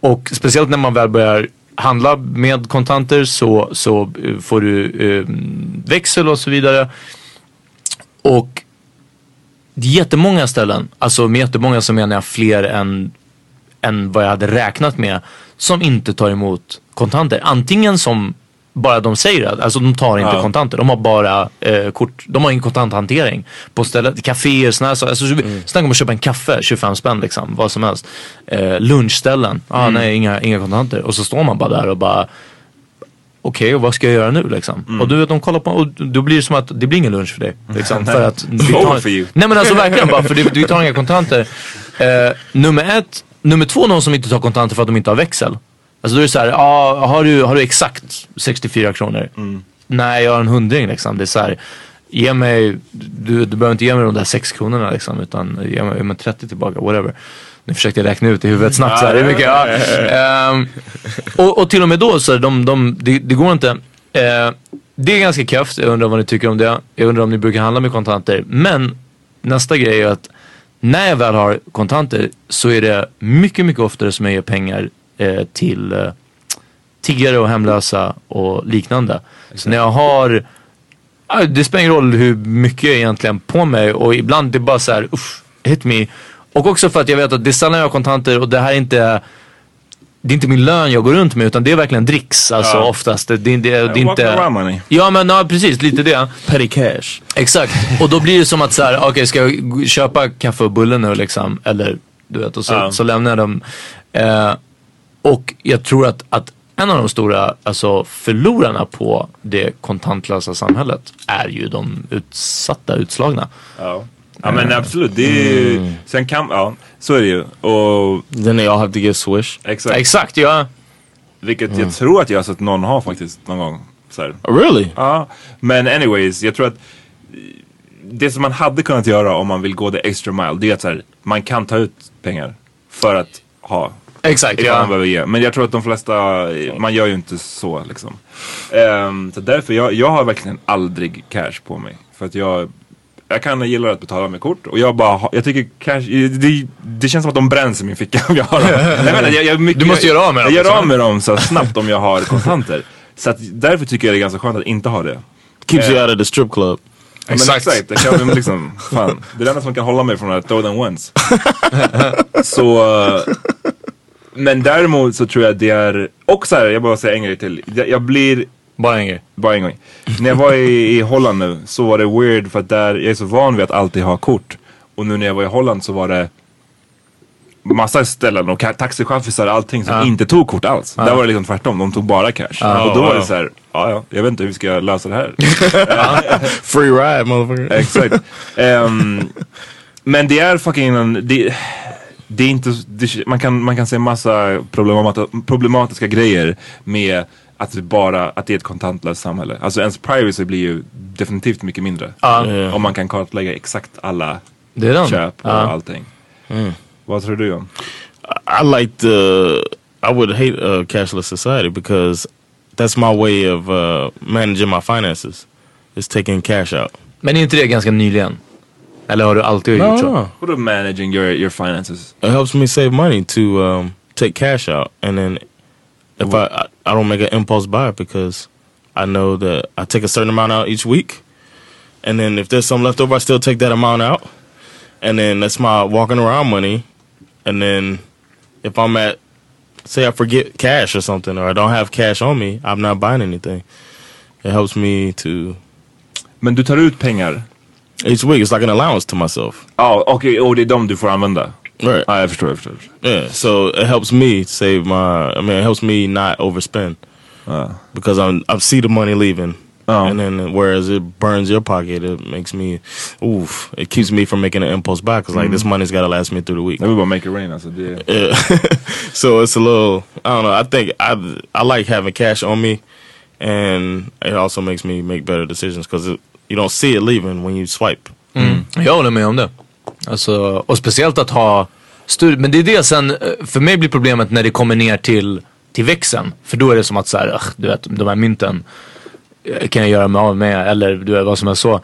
Speaker 4: Och speciellt när man väl börjar handla med kontanter så, så eh, får du eh, växel och så vidare. Och det är jättemånga ställen, alltså med jättemånga så menar jag fler än, än vad jag hade räknat med, som inte tar emot kontanter. Antingen som bara de säger att, alltså de tar inte
Speaker 2: Ja.
Speaker 4: kontanter, de har bara eh, kort, de har ingen kontanthantering på stället. Kaféer, sådana här saker. Alltså, mm. Snacka om att köpa en kaffe, 25 spänn liksom, vad som helst. Eh, lunchställen, ah, nej inga, inga kontanter. Och så står man bara där och bara Okej, och vad ska jag göra nu liksom? Och du vet, de kollar på och då blir det som att det blir ingen lunch för dig. Liksom, för att vi
Speaker 2: you.
Speaker 4: Nej men alltså verkligen bara, för det, vi tar inga kontanter. Eh, nummer ett, nummer två, någon som inte tar kontanter för att de inte har växel. Alltså då är det så här, ah, har, du, har du exakt 64 kronor? Nej, jag har en hundring liksom. Det är så här, ge mig, du, du behöver inte ge mig de där 6 kronorna liksom, utan ge mig, ge mig 30 tillbaka, whatever. Nu försökte jag räkna ut i huvudet snabbt så här, det är mycket, ja. Ehm, och, och till och med då så är de, de, det, det går inte. Eh, det är ganska kräft, jag undrar vad ni tycker om det. Jag undrar om ni brukar handla med kontanter. Men nästa grej är att när jag väl har kontanter så är det mycket, mycket oftare som jag ger pengar eh, till eh, tiggare och hemlösa och liknande. Så när jag har, det spelar ingen roll hur mycket jag egentligen på mig och ibland det är bara så här, uff, hit me. Och också för att jag vet att det är sällan jag har kontanter och det här är inte det är inte min lön jag går runt med utan det är verkligen dricks alltså
Speaker 2: Ja.
Speaker 4: oftast. Det, det, det, det är inte...
Speaker 2: money.
Speaker 4: Ja men ja, precis, lite det.
Speaker 1: Petty cash.
Speaker 4: Exakt. Och då blir det som att så här, okej ska jag köpa kaffe och bulle nu liksom? Eller du vet, och så,
Speaker 2: Ja.
Speaker 4: så lämnar jag dem. Eh, och jag tror att, att en av de stora alltså, förlorarna på det kontantlösa samhället är ju de utsatta, utslagna.
Speaker 2: Ja. ja men absolut, det är ju, sen kan, ja så är det ju. Och
Speaker 1: Then they all have to give swish.
Speaker 2: exakt,
Speaker 4: Exakt, ja.
Speaker 2: vilket jag tror att jag har sett någon ha faktiskt någon gång. Så här.
Speaker 1: Really?
Speaker 2: Ja, men anyways, jag tror att eh, det som man hade kunnat göra om man vill gå the extra mile, det är att så här, man kan ta ut pengar för att ha.
Speaker 4: Exakt,
Speaker 2: man
Speaker 4: ja.
Speaker 2: behöver ge. Men jag tror att de flesta, eh, man gör ju inte så liksom. Ehm, så därför, jag, jag har verkligen aldrig cash på mig. För att jag, jag kan gilla att betala med kort och jag bara, jag tycker cash, det, det känns som att de bränns i min ficka om jag har dem. Nej, men jag, jag, mycket,
Speaker 4: Du måste göra av med dem,
Speaker 2: Jag gör
Speaker 4: liksom.
Speaker 2: av med dem så snabbt om jag har kontanter. Så att därför tycker jag det är ganska skönt att inte ha det.
Speaker 1: Keeps you out of the strip club.
Speaker 2: Ja, men
Speaker 4: Exakt.
Speaker 2: exakt. Jag kan, liksom, fan, det är det enda som kan hålla mig från att throw them once. så, eh, men däremot så tror jag det är, och så här, jag bara säger en grej till. Jag, jag blir,
Speaker 4: Bara en grej.
Speaker 2: bara en gång. När jag var i, i Holland nu så var det weird för att där, jag är så van vid att alltid ha kort. Och nu när jag var i Holland så var det massa ställen och taxichaffisar och allting som inte tog kort alls. Där var det liksom tvärtom, de tog bara cash. och då var det så här, ja ja, jag vet inte hur vi ska lösa det här.
Speaker 1: Free ride, motherfucker.
Speaker 2: Exakt. Ehm, Men det är fucking en, det, det är inte, det, man, kan, man kan se massa problematiska, grejer med att det bara, att det är ett kontantlöst samhälle. Alltså ens privacy blir ju definitivt mycket mindre.
Speaker 4: Ja.
Speaker 2: Om man kan kartlägga exakt alla
Speaker 4: Det är den.
Speaker 2: köp och
Speaker 4: Ja.
Speaker 2: allting.
Speaker 1: Mm.
Speaker 2: Vad tror du om?
Speaker 1: I like the. I would hate a cashless society because that's my way of uh, managing my finances. Is taking cash out.
Speaker 4: Men är inte det ganska nyligen? Eller har du alltid gjort så?
Speaker 2: What are managing your, your finances?
Speaker 1: It helps me save money to um, take cash out, and then if I, I I don't make an impulse buy because I know that I take a certain amount out each week, and then if there's some left over, I still take that amount out, and then that's my walking around money, and then if I'm at say I forget cash or something, or I don't have cash on me, I'm not buying anything. It helps me to
Speaker 2: Men du tar ut pengar?
Speaker 1: Each week. It's like an allowance to myself.
Speaker 2: Ja, okej, och det är de du får använda?
Speaker 1: Right.
Speaker 2: Ja, jag förstår, jag förstår.
Speaker 1: Yeah, so it helps me save my. I mean, it helps me not overspend because I'm I see the money leaving, and then whereas it burns your pocket, it makes me, oof, it keeps me from making an impulse buy because like this money's got to last me through the week.
Speaker 2: Jag gonna make it rain alltså. Det,
Speaker 1: Yeah. so it's a little. I don't know. I think I I like having cash on me, and it also makes me make better decisions because you don't see it leaving when you swipe.
Speaker 4: Mm. Jag håller med om det. Alltså, och speciellt att ha större, men det är det sen, för mig blir problemet när det kommer ner till, till växeln. För då är det som att så här, "Ugh, du vet, de här mynten eh, kan jag göra mig av med eller du vet vad som är så.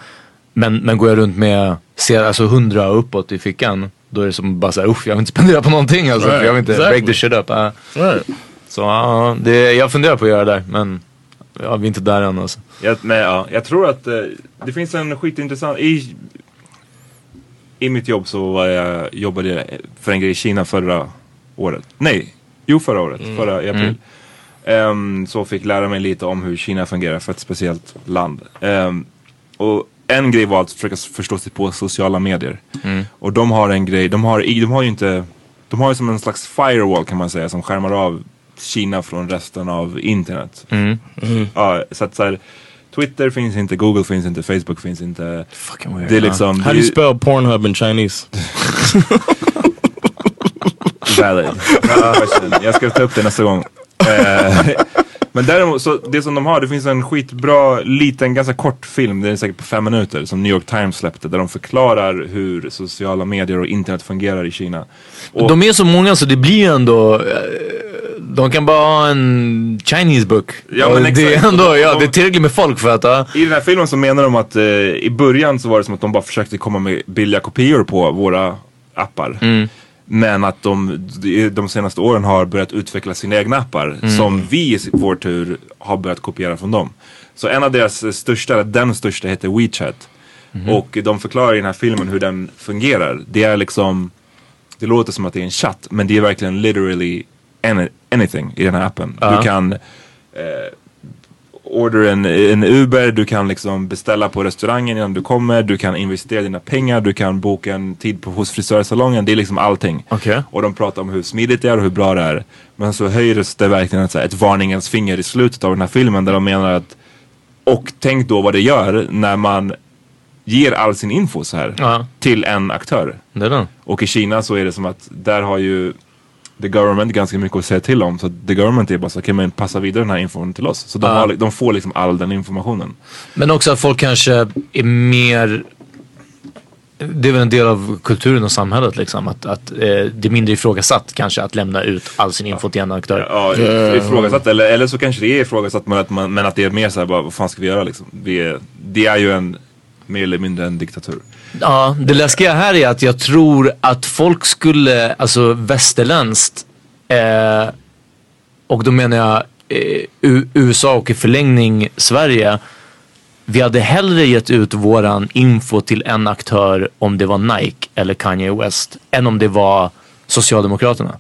Speaker 4: Men, men går jag runt med, ser, alltså hundra uppåt i fickan, då är det som bara såhär, usch jag vill inte spendera på någonting alltså.
Speaker 1: Right,
Speaker 4: För jag vill inte
Speaker 1: exactly.
Speaker 4: break the shit up. Uh.
Speaker 1: Right.
Speaker 4: Så ja, det, jag funderar på att göra det där, men ja, vi är inte där än alltså.
Speaker 2: jag, men, ja, jag tror att eh, det finns en skitintressant... I, I mitt jobb så var jag, jobbade jag för en grej i Kina förra året. Nej, jo förra året. Förra i april. Ehm, så fick lära mig lite om hur Kina fungerar för ett speciellt land. Ehm, och en grej var att försöka förstå sig på sociala medier. Och de har en grej, de har, de har ju inte, de har ju som en slags firewall kan man säga som skärmar av Kina från resten av internet. Ja, så att så här, Twitter finns inte, Google finns inte, Facebook finns inte.
Speaker 4: Fucking weird.
Speaker 2: Det är liksom...
Speaker 1: How do you spell Pornhub in Chinese?
Speaker 2: Valid. Question. Jag ska ta upp det nästa gång. Eh, Men däremot, så det som de har, det finns en skitbra, liten, ganska kort film, det är säkert på fem minuter, som New York Times släppte, där de förklarar hur sociala medier och internet fungerar i Kina. Och,
Speaker 4: De är så många så det blir ändå, eh, de kan bara ha en Chinese book.
Speaker 2: Ja, men
Speaker 4: det är ändå, ja
Speaker 2: de-
Speaker 4: det är tillräckligt med folk för att, ja.
Speaker 2: I den här filmen så menar de att eh, i början så var det som att de bara försökte komma med billiga kopior på våra appar. Men att de de- senaste åren har börjat utveckla sina egna appar som vi i vår tur har börjat kopiera från dem. Så en av deras största, den största heter WeChat. Och de förklarar i den här filmen hur den fungerar. Det är liksom, det låter som att det är en chatt men det är verkligen literally any, anything i den här appen.
Speaker 4: Ja.
Speaker 2: Du kan eh, order en, en Uber, du kan liksom beställa på restaurangen innan du kommer, du kan investera dina pengar, du kan boka en tid på, hos frisörsalongen. Det är liksom allting.
Speaker 4: Okej.
Speaker 2: Och de pratar om hur smidigt det är och hur bra det är. Men så höjdes det verkligen ett, ett varningens finger i slutet av den här filmen där de menar att och tänk då vad det gör när man ger all sin info så här
Speaker 4: Ja.
Speaker 2: till en aktör.
Speaker 4: Det den.
Speaker 2: Och i Kina så är det som att där har ju the government ganska mycket att säga till om. Så the government är bara så, okej men passa vidare den här informationen till oss. Så de, har, de får liksom all den informationen.
Speaker 4: Men också att folk kanske är mer det är väl en del av kulturen och samhället liksom. Att, att eh, det är mindre ifrågasatt kanske att lämna ut all sin info till en aktör.
Speaker 2: Ja, ifrågasatt. Eller, eller så kanske det är ifrågasatt men att, man, men att det är mer såhär, bara, vad fan ska vi göra liksom? Vi är, det är ju en mer eller mindre en diktatur.
Speaker 4: Ja, det läskiga här är att jag tror att folk skulle, alltså västerländskt, eh, och då menar jag eh, USA och i förlängning Sverige. Vi hade hellre gett ut våran info till en aktör om det var Nike eller Kanye West än om det var Socialdemokraterna.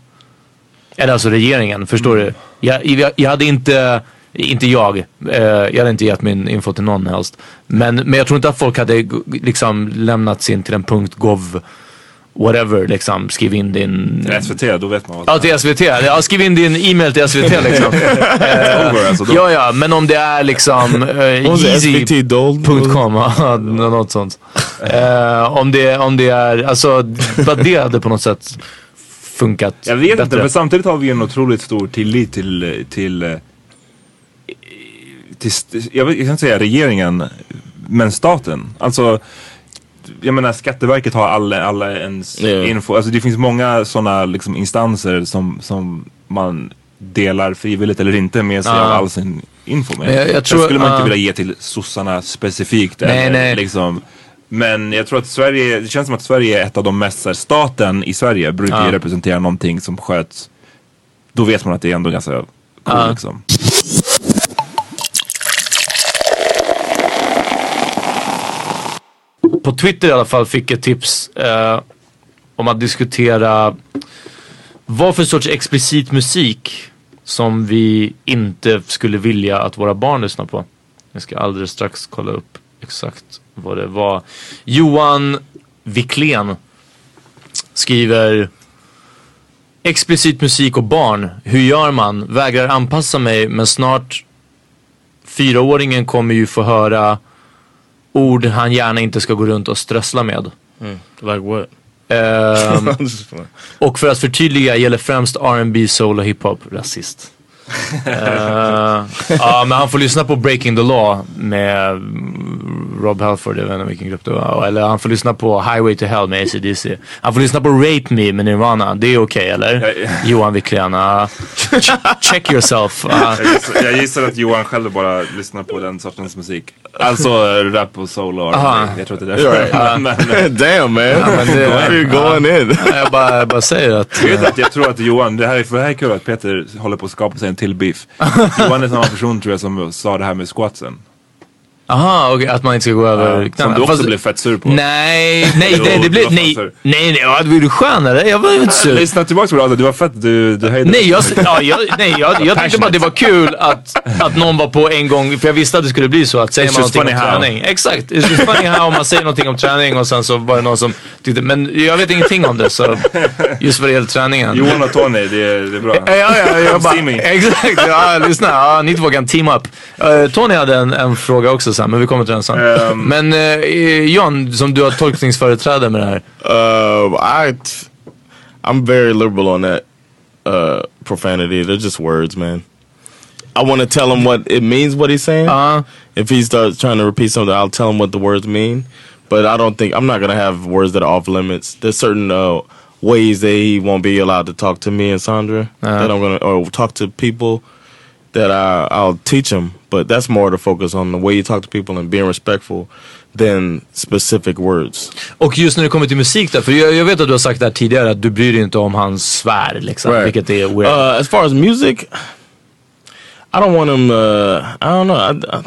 Speaker 4: Eller alltså regeringen, förstår du? Jag, jag, jag hade inte, inte jag, eh, jag hade inte gett min info till någon helst. Men, men jag tror inte att folk hade liksom lämnat sin till en punkt gov whatever liksom, skriv in din...
Speaker 2: SVT, då vet man vad
Speaker 4: Ja, till SVT. Ja, skriv in din e-mail till SVT liksom.
Speaker 2: over, alltså, då-
Speaker 4: ja, ja, men om det är liksom uh,
Speaker 1: Dold?
Speaker 4: Easy.com, något sånt. Eh, om, det, om det är, alltså bara det hade på något sätt funkat
Speaker 2: Jag vet inte,
Speaker 4: bättre.
Speaker 2: men samtidigt har vi en otroligt stor tillit till, till, eh, till jag, kan inte säga regeringen, men staten. Alltså, jag menar Skatteverket har alla, alla ens
Speaker 1: Ja.
Speaker 2: info. Alltså det finns många sådana liksom, instanser som, som man delar frivilligt eller inte med sig av all sin info med.
Speaker 4: Jag- jag tror-
Speaker 2: Den skulle man
Speaker 4: ja.
Speaker 2: inte vilja ge till sossarna specifikt.
Speaker 4: Nej,
Speaker 2: eller,
Speaker 4: nej.
Speaker 2: Liksom, men jag tror att Sverige, det känns som att Sverige är ett av de mest, här, staten i Sverige brukar ju
Speaker 4: Ja.
Speaker 2: representera någonting som sköts. Då vet man att det är ändå ganska cool liksom.
Speaker 4: På Twitter i alla fall fick ett tips eh, om att diskutera vad för sorts explicit musik som vi inte skulle vilja att våra barn lyssnar på. Jag ska alldeles strax kolla upp exakt vad det var. Johan Wiklén skriver Explicit musik och barn. Hur gör man? Vägrar anpassa mig men snart fyraåringen kommer ju få höra ord han gärna inte ska gå runt och strössla med.
Speaker 1: Like what? Playing.
Speaker 4: och för att förtydliga gäller främst R&B, soul och hiphop. Rasist. Eh, ja, men han får lyssna på Breaking the Law med mm, Rob Halford, jag vet inte vilken grupp det var. Eller han får lyssna på Highway to Hell med AC/DC. Han får lyssna på Rape Me med Nirvana. Det är okej eller? Johan Wiklén. ja. Ch- check yourself. Ja.
Speaker 2: Jag gissar, jag gissar att Johan själv bara lyssnar på den sortens musik. Alltså rap och soul och
Speaker 4: Aha.
Speaker 2: Jag tror att det är därför.
Speaker 4: Ja.
Speaker 2: men, men,
Speaker 1: Damn man,
Speaker 4: Ja, men det-
Speaker 1: why are you going in?
Speaker 4: Jag, bara, jag bara säger att...
Speaker 2: jag, vet att jag tror att Johan, det här, är, för det här är kul att Peter håller på att skapa sig en till beef. Johan är samma person tror jag som sa det här med squatsen.
Speaker 4: Aha, okej, att man inte ska gå över
Speaker 2: Som
Speaker 4: knäna.
Speaker 2: du också
Speaker 4: Fast-
Speaker 2: blev fett sur på.
Speaker 4: Nej, nej, nej, det
Speaker 2: du
Speaker 4: blev, nej, nej, nej, ja, var du eller? Jag var inte sur.
Speaker 2: Lyssna tillbaka på det, du var fett, du, du höjde
Speaker 4: Nej, jag, ja, jag, nej jag, jag tyckte bara det var kul att, att någon var på en gång, för jag visste att det skulle bli så att säger man någonting om
Speaker 2: how.
Speaker 4: träning. Exakt, it's just funny how man säger någonting om träning och sen så var det någon som tyckte, men jag vet ingenting om det så just vad det gäller träningen.
Speaker 2: Johan och Tony, det är, det är bra.
Speaker 4: Ja, ja, ja, jag bara, exakt, ja, lyssna, ja, ni två kan team up. Eh, Tony hade en, en fråga också sen, men vi kommer till den sen.
Speaker 2: Ehm.
Speaker 4: Men uh, John, som du har tolkningsföreträde med det här.
Speaker 1: Uh, I, I'm very liberal on that uh, profanity. They're just words, man. I want to tell him what it means, what he's saying.
Speaker 4: Uh,
Speaker 1: If he starts trying to repeat something, I'll tell him what the words mean. But I don't think I'm not gonna have words that are off limits. There's certain uh, ways that he won't be allowed to talk to me and Sandra. That I'm gonna or talk to people that I, I'll teach him. But that's more to focus on the way you talk to people and being respectful than specific words.
Speaker 4: och just när det kommer till musik där, för jag, jag vet att du har sagt det här tidigare att du bryr dig inte om hans svär liksom,
Speaker 1: Right.
Speaker 4: vilket är weird.
Speaker 1: Uh, as far as music, I don't want him. Uh, I don't know. I, I,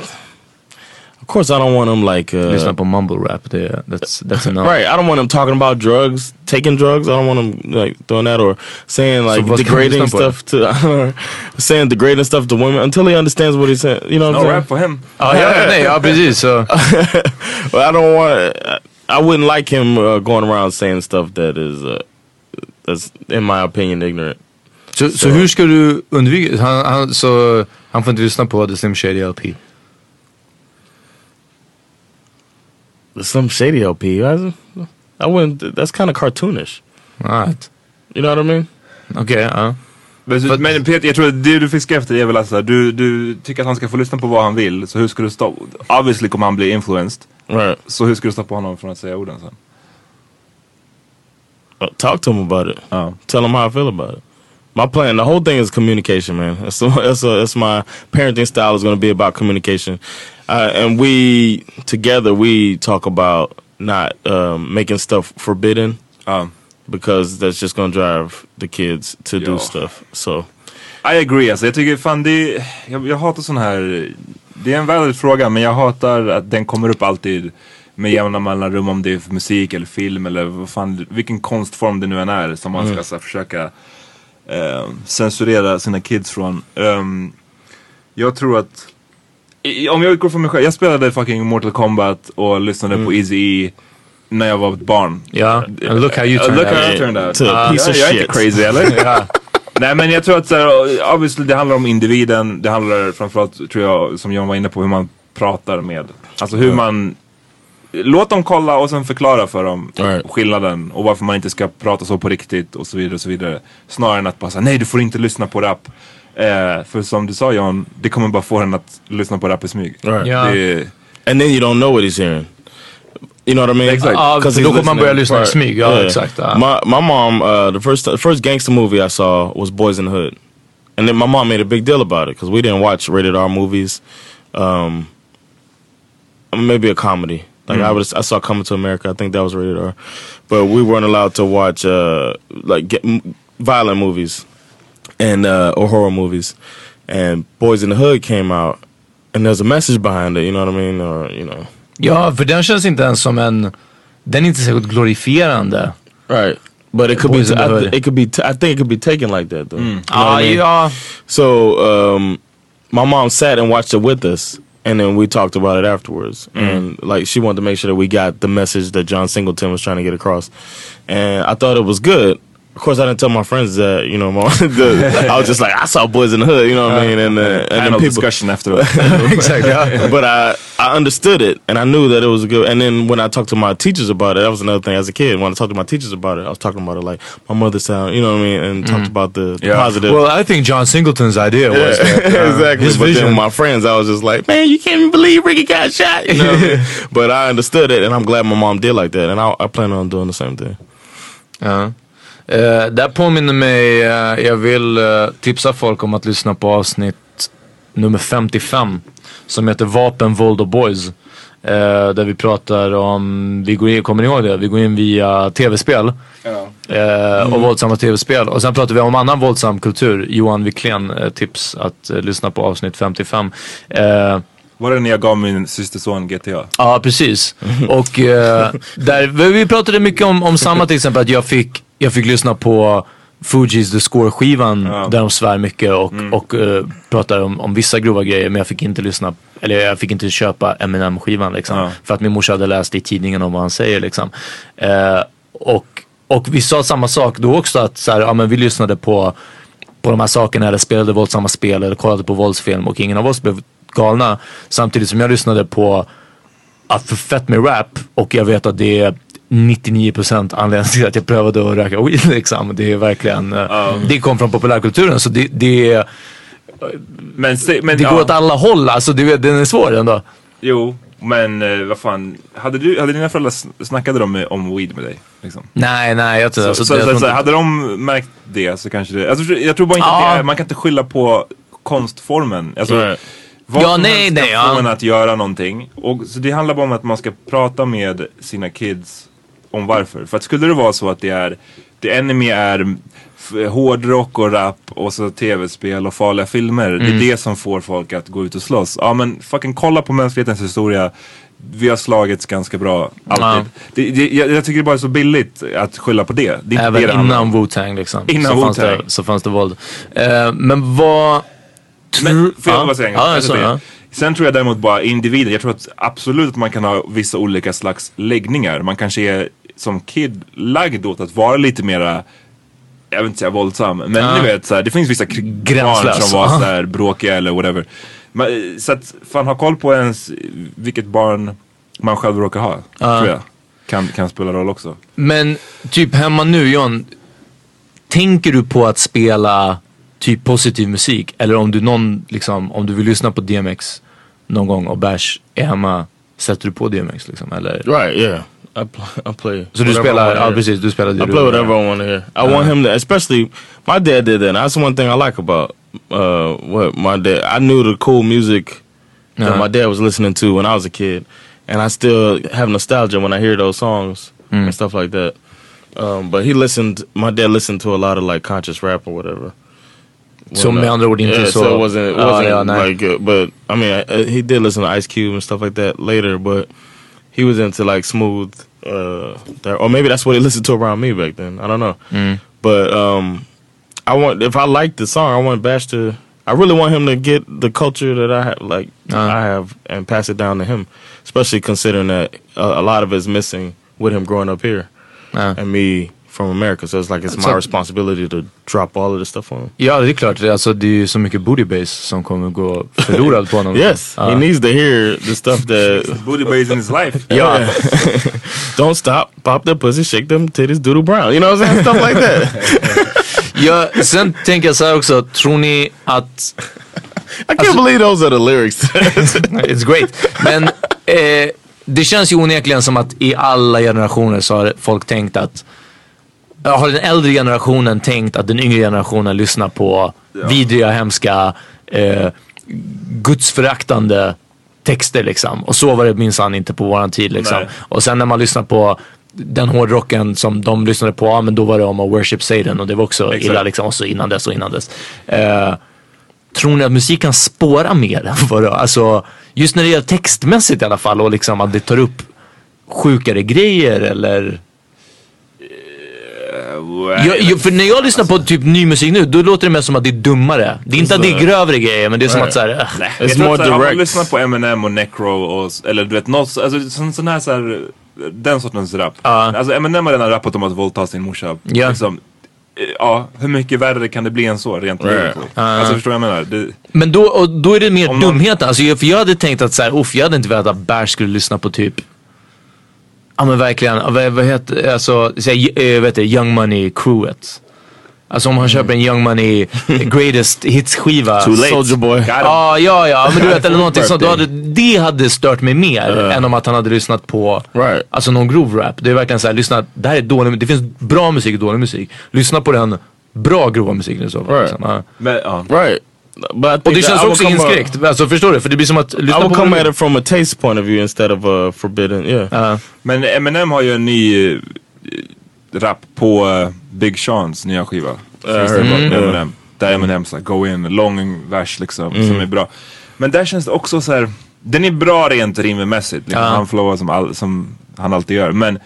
Speaker 1: of course, I don't want him like. Uh,
Speaker 4: Lyssna på mumble rap, det, that's, that's enough.
Speaker 1: Right, I don't want him talking about drugs, taking drugs. I don't want him like doing that or saying like
Speaker 4: vad ska man
Speaker 1: degrading stuff to, saying degrading stuff to women until he understands what he's saying. You know what
Speaker 2: No
Speaker 1: I'm
Speaker 2: rap for him.
Speaker 4: Ja, ja, nej, ja precis. Så.
Speaker 1: saying? But I don't want. I wouldn't like him uh, going around saying stuff that is, uh, that's in my opinion, ignorant.
Speaker 4: Så, så hur ska du undvika, han, han, så, han får inte lyssna på The Slim Shady LP?
Speaker 1: Slim Shady LP. I, I wouldn't. That's kind of cartoonish.
Speaker 4: Right.
Speaker 1: You know what I mean?
Speaker 4: Okej, ja.
Speaker 2: Men,
Speaker 4: But-
Speaker 2: men Peter, jag tror att det du fiskar efter är väl alltså, du, du tycker att han ska få lyssna på vad han vill. Så hur ska du stoppa, obviously kommer han bli influenced.
Speaker 1: Right.
Speaker 2: Så hur ska du stoppa honom från att säga orden sen?
Speaker 1: Uh, talk to him about it.
Speaker 2: Ja.
Speaker 1: Tell him how I feel about it. My plan, the whole thing is communication, man. That's that's, that's my parenting style is going to be about communication, uh, and we together we talk about not um, making stuff forbidden
Speaker 2: Ja.
Speaker 1: because that's just to drive the kids to do
Speaker 2: Ja.
Speaker 1: stuff. So
Speaker 2: I agree alltså. Jag tycker fan det är, jag, jag hatar sån här, det är en valid fråga men jag hatar att den kommer upp alltid med jämna mellanrum om det är musik eller film eller vad fan, vilken konstform det nu än är som man ska så här, försöka eh, censurera sina kids från. Ehm, jag tror att, om jag utgår från mig själv, jag spelade fucking Mortal Kombat och lyssnade på Easy när jag var ett barn.
Speaker 4: Ja, and look how you turned
Speaker 2: look
Speaker 4: out.
Speaker 2: how I turned out. Uh,
Speaker 1: piece
Speaker 2: jag,
Speaker 1: of
Speaker 2: jag är inte
Speaker 1: shit.
Speaker 2: crazy eller? Nej men jag tror att så här, obviously det handlar om individen. Det handlar framförallt tror jag som John var inne på hur man pratar med. Alltså hur man låt dem kolla och sen förklara för dem
Speaker 1: Right.
Speaker 2: skillnaden och varför man inte ska prata så på riktigt och så vidare och så vidare. Snarare än att bara säga nej du får inte lyssna på rap. Eh, för som du sa John, det kommer bara få henne att lyssna på rap i smyg.
Speaker 1: Right.
Speaker 4: Yeah.
Speaker 2: Det,
Speaker 1: And then you don't know what he's hearing. You know what I mean?
Speaker 2: Exactly.
Speaker 4: Ja,
Speaker 1: 'Cause
Speaker 4: för
Speaker 1: he's
Speaker 4: då kommer man
Speaker 1: listening.
Speaker 4: börja lyssna i
Speaker 1: Right.
Speaker 4: smyg. Ja, exakt. Ja.
Speaker 1: My my mom, uh, the first the first gangster movie I saw was Boys in the Hood, and then my mom made a big deal about it because we didn't watch rated R movies. Um, maybe a comedy. Like I was, I saw Coming to America. I think that was rated R, but we weren't allowed to watch uh, like get, m- violent movies and uh, or horror movies. And Boys in the Hood came out, and there's a message behind it. You know what I mean? Or you know,
Speaker 4: ja, för den känns inte ens som en... Den är inte särskilt glorifierande.
Speaker 1: right? But it could
Speaker 4: Boys
Speaker 1: be. I,
Speaker 4: Hood.
Speaker 1: it could be. T- I think it could be taken like that though. You know what I mean?
Speaker 4: ja.
Speaker 1: So um, my mom sat and watched it with us, and then we talked about it afterwards. And like she wanted to make sure that we got the message that John Singleton was trying to get across, and I thought it was good. Of course, I didn't tell my friends that. You know, my, the, I was just like, I saw Boys in the Hood. You know what I mean? And uh, and then
Speaker 2: panel
Speaker 1: people.
Speaker 2: discussion after
Speaker 4: Exakt, ja.
Speaker 1: But I I understood it, and I knew that it was good. And then when I talked to my teachers about it, that was another thing. As a kid, when I talked to my teachers about it, I was talking about it like my mother sound. You know what I mean? And talked about the, the
Speaker 2: Yeah.
Speaker 1: positive.
Speaker 4: Well, I think John Singleton's idea was that, uh,
Speaker 1: exactly.
Speaker 4: his
Speaker 1: but
Speaker 4: vision.
Speaker 1: then with my friends, I was just like, man, you can't even believe Ricky got shot. You know I mean? But I understood it, and I'm glad my mom did like that, and I, I plan on doing the same thing.
Speaker 4: Ja. Eh, det påminner mig, eh, jag vill eh, tipsa folk om att lyssna på avsnitt nummer 55 som heter Vapen, våld och boys. Där vi pratar om, vi går in, kommer ni ihåg det? Vi går in via tv-spel. Eh, och våldsamma tv-spel. Och sen pratar vi om annan våldsam kultur. Johan Wiklén tips att lyssna på avsnitt 55. Eh,
Speaker 2: Var det när jag gav min systerson GTA?
Speaker 4: Ja, precis. Och där, vi pratade mycket om, om samma till exempel att jag fick, jag fick lyssna på Fugees The Score-skivan där de svär mycket och, och eh, pratar om, om vissa grova grejer men jag fick inte lyssna, eller jag fick inte köpa Eminem-skivan liksom.
Speaker 2: Ja.
Speaker 4: För att min morsa hade läst i tidningen om vad han säger liksom. Eh, och, och vi sa samma sak då också att så här, ja, men vi lyssnade på på de här sakerna eller spelade våldsamma spel eller kollade på våldsfilm och ingen av oss blev galna. Samtidigt som jag lyssnade på att för fett med rap och jag vet att det är 99% anledningen till att jag prövade att röka weed liksom. Det är verkligen, eh, det kom från populärkulturen så det, det, är-
Speaker 2: Men, men
Speaker 4: det
Speaker 2: ja,
Speaker 4: går åt alla håll alltså. Det, den är svår ändå.
Speaker 2: Jo, men eh, vad fan. Hade, du, hade dina föräldrar sn- snackade de om weed med dig? Liksom?
Speaker 4: Nej, nej. Jag, tror-
Speaker 2: Så,
Speaker 4: alltså,
Speaker 2: så,
Speaker 4: jag
Speaker 2: så,
Speaker 4: tror
Speaker 2: så, hade de märkt det så kanske det... Alltså, jag tror bara inte
Speaker 4: Ja.
Speaker 2: att det är, man kan inte skylla på konstformen. Alltså,
Speaker 1: Right.
Speaker 2: Vad
Speaker 4: Ja,
Speaker 2: som
Speaker 4: nej,
Speaker 2: helst
Speaker 4: nej,
Speaker 2: kan få
Speaker 4: ja.
Speaker 2: en att göra någonting. Och, så det handlar bara om att man ska prata med sina kids om varför. För att skulle det vara så att det är, the enemy är hårdrock och rap och så tv-spel och farliga filmer. Det
Speaker 4: Mm.
Speaker 2: är det som får folk att gå ut och slåss. Ja men fucking kolla på mänsklighetens historia. Vi har slagits ganska bra, alltid. Det, det, jag, jag tycker det bara är så billigt att skylla på det. det
Speaker 4: Även
Speaker 2: det det
Speaker 4: innan. Wu-Tang liksom.
Speaker 2: Innan
Speaker 4: så, fanns det, så fanns det våld. Eh, men vad...
Speaker 2: Men, får jag
Speaker 4: ja.
Speaker 2: bara säga en
Speaker 4: Ja,
Speaker 2: Sen tror jag däremot bara individen, jag tror att absolut att man kan ha vissa olika slags läggningar. Man kanske är som kid lagd åt att vara lite mera jag vill inte säga våldsam, men
Speaker 4: Ja.
Speaker 2: ni vet så här, det finns vissa barn som var
Speaker 4: Ja.
Speaker 2: så här bråkiga eller whatever. Men, så att fan ha koll på ens vilket barn man själv råkar ha, tror jag. Kan, kan spela roll också.
Speaker 4: Men typ hemma nu John, tänker du på att spela typ positiv musik? Eller om du någon, liksom, om du vill lyssna på DMX någon gång och Bash är hemma, sätter du på DMX liksom? Eller?
Speaker 1: Right? Yeah. I play. I play. Whatever I
Speaker 4: spelar,
Speaker 1: wanna
Speaker 4: ja
Speaker 1: hear.
Speaker 4: precis, du spelar
Speaker 1: I play whatever I want to hear. I want him to, especially my dad did that. And that's one thing I like about uh, what my dad. I knew the cool music that
Speaker 4: Uh-huh.
Speaker 1: my dad was listening to when I was a kid, and I still have nostalgia when I hear those songs and stuff like that. Um, but he listened. My dad listened to a lot of like conscious rap or whatever.
Speaker 4: Så
Speaker 1: When,
Speaker 4: med
Speaker 1: uh,
Speaker 4: andra ord inte
Speaker 1: yeah,
Speaker 4: så...
Speaker 1: so it wasn't, it wasn't
Speaker 4: ja, nej.
Speaker 1: like, uh, but I mean, uh, he did listen to Ice Cube and stuff like that later, but he was into like smooth, uh, there, or maybe that's what he listened to around me back then. I don't know,
Speaker 4: Mm.
Speaker 1: but um, I want if I like the song, I want Bash to. I really want him to get the culture that I have, like
Speaker 4: Uh.
Speaker 1: I have, and pass it down to him. Especially considering that a, a lot of it's missing with him growing up here
Speaker 4: Ja.
Speaker 1: and me from America. So it's like it's my responsibility to drop all of this stuff on him.
Speaker 4: Ja, det är klart. Det är, alltså, det är ju så mycket booty base som kommer gå förlorad på honom.
Speaker 1: Yes,
Speaker 4: Ja.
Speaker 1: he needs to hear the stuff that.
Speaker 2: Booty base in his life.
Speaker 1: Yeah. Don't stop, pop their pussy, shake them titties, doodle brown. You know what I'm saying? Stuff like that.
Speaker 4: Ja, sen tänker jag så här också, tror ni att...
Speaker 1: I can't believe those are the lyrics.
Speaker 4: It's great. Men eh, det känns ju onekligen som att i alla generationer så har folk tänkt att har den äldre generationen tänkt att den yngre generationen lyssnar på vidriga, hemska, eh, gudsföraktande texter liksom. Och så var det minsann inte på våran tid liksom.
Speaker 2: Nej.
Speaker 4: Och sen när man lyssnar på den hårdrocken som de lyssnade på, ja men då var det om att worship Satan och det var också
Speaker 2: Exakt.
Speaker 4: illa liksom. Och så innan dess och innan dess. Eh, tror ni att musik kan spåra mer Alltså just när det gäller textmässigt i alla fall och liksom att det tar upp sjukare grejer eller? Jag, jag, för när jag lyssnar på typ ny musik nu, då låter det mer som att det är dummare. Det är inte att det är grövre grejer, men det är som att såhär, äh,
Speaker 2: Jag tror att Om man lyssnar på Eminem och Necro och, eller du vet något, alltså sån, sån här, så här den sortens rap. Alltså Eminem har redan rappat om att våldta sin morsa.
Speaker 4: Ja.
Speaker 2: Liksom, eh, ja, hur mycket värre kan det bli än så rent
Speaker 4: Right. Ja.
Speaker 2: Alltså förstår jag menar? Det,
Speaker 4: Men då, och då är det mer
Speaker 2: man-
Speaker 4: dumheten. Alltså, jag, för jag hade tänkt att så här, uff, jag hade inte velat att Bärs skulle lyssna på typ Ja men verkligen, vad, vad heter alltså, så här, äh, vet du, Young Money crewet. Alltså om han köper en Young Money greatest hits skiva.
Speaker 1: Too late. Soulja Boy.
Speaker 4: Ja, ah, ja, ja, men du vet eller någonting sånt. Då hade, det hade stört mig mer än om att han hade lyssnat på
Speaker 1: Right.
Speaker 4: alltså någon grove rap. Det är verkligen såhär, lyssna, det här är dålig Det finns bra musik och dålig musik. Lyssna på den bra grova musiken i så fall.
Speaker 1: Right.
Speaker 4: liksom. Ja.
Speaker 2: men, ja.
Speaker 1: right.
Speaker 4: Och det känns också
Speaker 1: come, uh,
Speaker 4: inskränkt. Alltså förstår du? För det blir som att
Speaker 1: I would come at it from a taste point of view instead of a forbidden. Yeah.
Speaker 4: Ja.
Speaker 2: Men Eminem har ju en ny eh, rap på eh, Big Seans nya skiva.
Speaker 1: Mm. Ja.
Speaker 2: Eminem. Där Eminem så go in, lång vers liksom,
Speaker 1: Mm.
Speaker 2: som är bra. Men där känns det också så här. den är bra rent rimmässigt. Liksom,
Speaker 4: Ja.
Speaker 2: Han flowar som, all, som han alltid gör. Men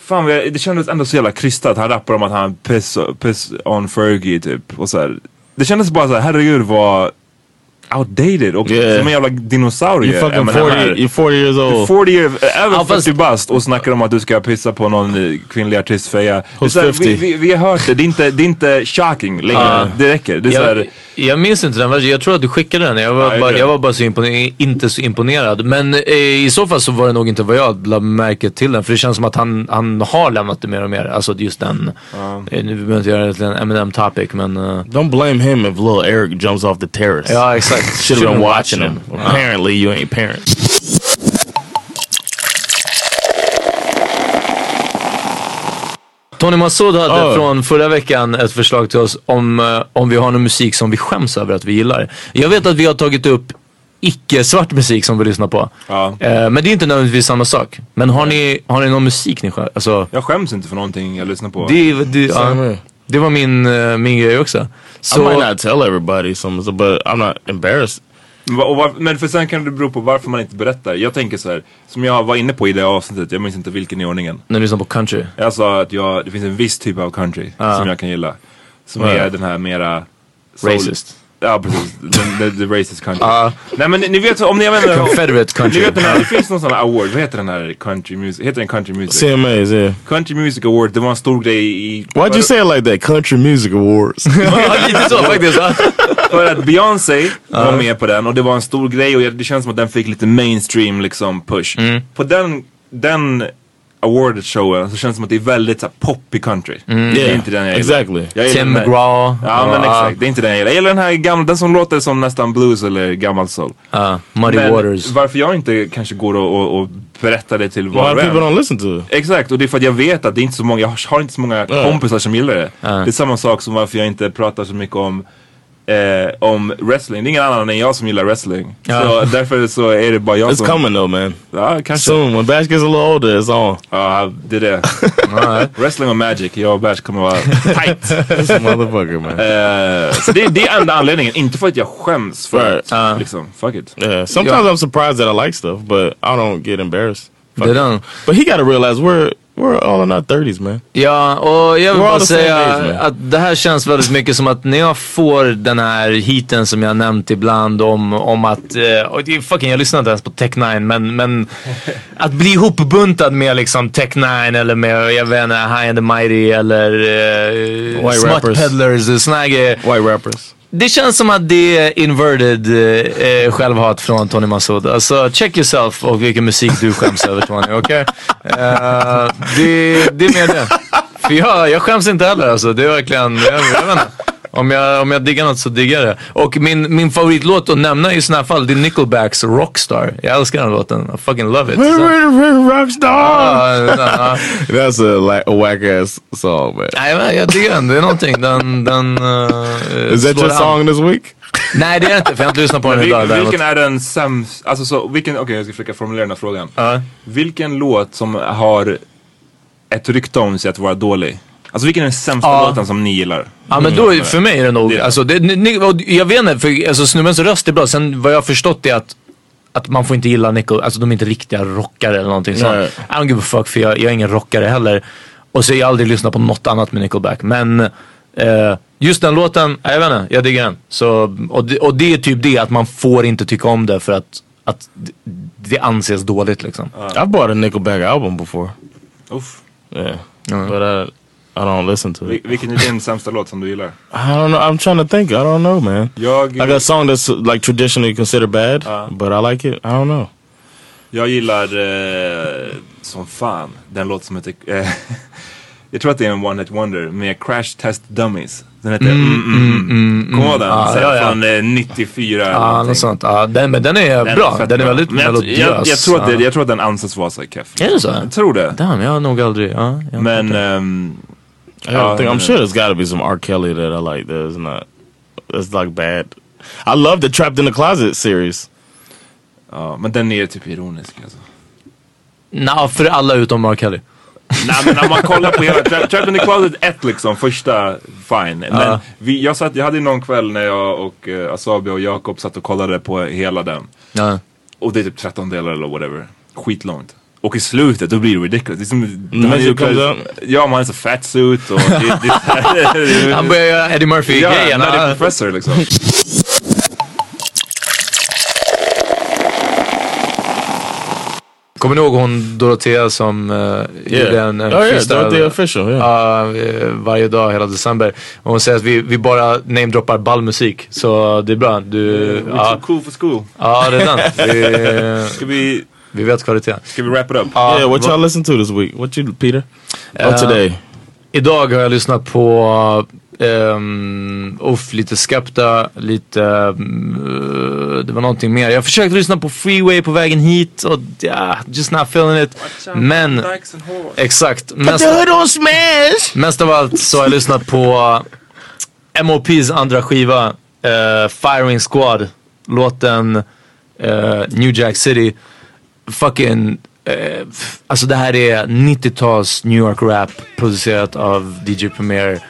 Speaker 2: fan, det kändes ändå så jävla krystat. Han rappar om att han piss, piss on Fergie typ. Och så här. Det kändes bara så här, herregud vad outdated och
Speaker 1: Yeah.
Speaker 2: som en jävla dinosaurie.
Speaker 1: You fucking
Speaker 2: Eminem
Speaker 1: 40,
Speaker 2: är.
Speaker 1: you're 40 years old.
Speaker 2: 40 year, över
Speaker 4: Ja, fast-
Speaker 2: 40 bast och snackar om att du ska pissa på någon eh, kvinnlig artist feja. Det är så här,
Speaker 1: 50.
Speaker 2: vi, vi, vi har hört det, det är inte, det är inte shocking längre.
Speaker 4: Ja.
Speaker 2: Det räcker. Det är så
Speaker 4: Jag,
Speaker 2: här,
Speaker 4: jag minns inte den versen. Jag tror att du skickade den. Jag var,
Speaker 2: jag
Speaker 4: bara, jag var bara så inte så imponerad. Men eh, i så fall så var det nog inte vad jag lade märke till den. För det känns som att han, han har lämnat det mer och mer. Alltså just den. Eh, nu behöver jag inte göra det till en Eminem topic men. eh,
Speaker 1: Don't blame him if little Eric jumps off the terrace.
Speaker 4: ja exakt.
Speaker 1: Should have been watching him. Apparently you ain't parent.
Speaker 4: Tony Massoud hade
Speaker 1: Ja.
Speaker 4: från förra veckan ett förslag till oss om, eh, om vi har någon musik som vi skäms över att vi gillar. Jag vet att vi har tagit upp icke-svart musik som vi lyssnar på.
Speaker 2: Ja.
Speaker 4: Eh, men det är inte nödvändigtvis samma sak. Men har ni, har ni någon musik ni skäms Alltså,
Speaker 2: jag skäms inte för någonting jag lyssnar på.
Speaker 4: det, det, ja, det var min, eh, min grej också.
Speaker 1: I
Speaker 4: Så,
Speaker 1: might not tell everybody some, but I'm not embarrassed.
Speaker 2: Var, men för sen kan det bero på varför man inte berättar. Jag tänker så här, som jag var inne på i det avsnittet, jag minns inte vilken i ordningen.
Speaker 4: när du lyssnar på country.
Speaker 2: Jag sa att jag, det finns en viss typ av country
Speaker 4: Ja.
Speaker 2: som jag kan gilla. Som
Speaker 1: Ja.
Speaker 2: är den här mera... soul-
Speaker 4: Racist.
Speaker 2: Ja precis, den, the, the racist country.
Speaker 4: Ja.
Speaker 2: Nej men ni, vet, om ni använder...
Speaker 4: Confederate country.
Speaker 2: Ni vet den här, det finns någon sån här award, vad heter den här country music? Heter den country music?
Speaker 1: CMAs, yeah.
Speaker 2: Country Music Award, det var en stor grej i...
Speaker 1: Why'd you say it like that? Country Music Awards.
Speaker 4: så faktiskt.
Speaker 2: För att Beyoncé var med på den och det var en stor grej och det känns som att den fick lite mainstream liksom push.
Speaker 4: Mm.
Speaker 2: På den, den awardshowen så känns det som att det är väldigt så poppig country. Det är
Speaker 1: Yeah,
Speaker 2: inte den jag gillar.
Speaker 1: exactly.
Speaker 2: Jag gillar
Speaker 4: Tim McGraw.
Speaker 2: Ja men
Speaker 4: Ja.
Speaker 2: exakt, det är inte den jag gillar. Jag gillar den här gamla, den som låter som nästan blues eller gammal soul.
Speaker 4: Ja, Muddy
Speaker 2: Men
Speaker 4: Waters.
Speaker 2: varför jag inte kanske går och, och, och berättar det till var och
Speaker 1: of people
Speaker 2: en.
Speaker 1: don't listen to it.
Speaker 2: Exakt, och det är för att jag vet att det är inte så många, jag har- inte så många kompisar som gillar det. Det är samma sak som varför jag inte pratar så mycket om eh, om wrestling. Det är ingen annan än jag som gillar wrestling.
Speaker 4: Ja.
Speaker 2: Så därför så är det bara jag
Speaker 1: It's
Speaker 2: som...
Speaker 1: coming though, man.
Speaker 2: Ja, kanske.
Speaker 1: Soon, when Bash gets a little older, it's on.
Speaker 2: Ja, det är det. wrestling och Magic, jag och Bash kommer vara tight.
Speaker 1: This motherfucker, man.
Speaker 2: Eh, så det, det är enda anledningen, inte för att jag skäms för
Speaker 1: Right.
Speaker 2: att, liksom, fuck it.
Speaker 1: Yeah, sometimes I'm surprised that I like stuff, but I don't get embarrassed. Fuck
Speaker 4: är
Speaker 1: it.
Speaker 4: den.
Speaker 1: But he got to realize we're We're all in our 30s man.
Speaker 4: Ja, och jag vill
Speaker 1: We're
Speaker 4: bara säga
Speaker 1: age, man.
Speaker 4: att det här känns väldigt mycket som att när jag får den här hiten som jag nämnt ibland om, om att, eh, och det är fucking jag lyssnar inte ens på Tech 9 men, men att bli ihopbuntad med liksom Tech 9 eller med, jag vet inte, High and the Mighty eller uh,
Speaker 1: White
Speaker 4: Smut
Speaker 1: rappers.
Speaker 4: Peddlers, såna här grejer.
Speaker 1: White rappers.
Speaker 4: Det känns som att det är inverted eh, eh självhat från Tony Massoud. Alltså check yourself och vilken musik du skäms över Tony, okej? Eh, det, det är mer det. För jag, jag skäms inte heller alltså. Det är verkligen, jag, jag vet inte. Om jag, om jag diggar något så diggar jag det. Och min, min favoritlåt att nämna i sådana fall, det är Nickelbacks Rockstar. Jag älskar den låten. I fucking love it.
Speaker 1: Rockstar!
Speaker 4: Ja, den- ja.
Speaker 1: That's a, like, a whack ass song man.
Speaker 4: Nej, men jag diggar den. Det är någonting. Den, den uh,
Speaker 1: Is that your song this week?
Speaker 4: Nej det är inte, för jag har inte lyssnat på den idag.
Speaker 2: vil,
Speaker 4: däremot.
Speaker 2: vilken är den sämsta, alltså så, vilken, okej jag ska försöka formulera den här frågan.
Speaker 4: Ja.
Speaker 2: Vilken låt som har ett rykte om sig att vara dålig? Alltså vilken är den sämsta
Speaker 4: Ja.
Speaker 2: låten som ni gillar?
Speaker 4: Ja men då, för mig är det nog,
Speaker 2: Det-
Speaker 4: alltså, det, ni, och jag vet inte, för alltså, snubbens röst är bra. Sen vad jag har förstått är att, att man får inte gilla Nickel, alltså de är inte riktiga rockare eller någonting sånt. I don't give a fuck för jag, jag är ingen rockare heller. Och så har jag aldrig lyssnat på något annat med Nickelback. Men eh, just den låten, jag vet inte, jag diggar den. Så, och, det, och det är typ det, att man får inte tycka om det för att, att det- anses dåligt liksom.
Speaker 1: I've bought a Nickelback album before.
Speaker 2: Uff.
Speaker 1: Yeah. But I, I don't listen to it.
Speaker 2: Vilken är din sämsta låt som du gillar?
Speaker 1: I don't know. I'm trying to think. I don't know, man.
Speaker 2: Jag,
Speaker 1: Like a song that's like traditionally considered bad, but I like it. I don't know.
Speaker 2: jag gillar eh, som fan den låt som heter, eh, jag tror att det är en One Hit Wonder med Crash Test Dummies. Den heter mm, mm, mm. Kommer du ihåg den?
Speaker 4: Ah.
Speaker 2: Från eh, 94 eller
Speaker 4: något sånt. Ja, den, men den är
Speaker 2: Den
Speaker 4: bra.
Speaker 2: fett
Speaker 4: Den är väldigt
Speaker 2: Men jag,
Speaker 4: melodiös.
Speaker 2: jag, jag, tror att det,
Speaker 4: Ja.
Speaker 2: jag tror att den anses vara så keff.
Speaker 4: Är det så?
Speaker 2: Jag tror det.
Speaker 4: Damn, jag har nog aldrig... Ja, jag
Speaker 2: Men ehm,
Speaker 1: I gotta
Speaker 2: Ja,
Speaker 1: think. I'm sure there's got to be some R. Kelly that I like. That's not. That's like bad. I love the Trapped in the Closet series.
Speaker 2: ja, men den är typ ironisk alltså.
Speaker 4: Nå, för alla utom R. Kelly.
Speaker 2: Nej men när man kollar på hela Tra- Trapped in the Closet 1 liksom, första fine. Men
Speaker 4: Ja.
Speaker 2: vi, jag, satt, jag hade någon kväll när jag och uh, Asabi och Jakob satt och kollade på hela den.
Speaker 4: Ja.
Speaker 2: Och det är typ 13 delar eller whatever. Skitlångt. Och i slutet då blir det ridiculous. Det är som, hade ju-
Speaker 1: comes out.
Speaker 2: Ja man har en sån fat suit och det, det,
Speaker 4: Han börjar göra Eddie
Speaker 2: Ja,
Speaker 4: Murphy-grejen. Ja.
Speaker 2: Professor liksom.
Speaker 4: Kommer ni ihåg hon Dorothea som uh, gjorde en, en
Speaker 1: oh yeah, Official. Yeah.
Speaker 4: Eh, varje dag hela december. Och hon säger att vi, vi bara namedroppar ballmusik. Så det är bra. Du,
Speaker 2: We're
Speaker 4: ja,
Speaker 2: too cool for school.
Speaker 4: ja, det är den. Vi,
Speaker 2: Ska vi,
Speaker 4: vi vet kvalitet.
Speaker 2: ska vi wrap it up?
Speaker 4: Ja,
Speaker 1: yeah. What y'all listen to this week? What you, Peter?
Speaker 4: Uh,
Speaker 1: oh, today.
Speaker 4: Idag har jag lyssnat på um, uff, lite Skepta, lite um, det var någonting mer. Jag försökte lyssna på Freeway på vägen hit och ja, just not feeling it. Men exakt, mest, mest av allt så har jag lyssnat på MOPs andra skiva, eh, Firing Squad, låten eh, New Jack City. Fucking, eh, alltså det här är 90-tals New York rap producerat av DJ Premier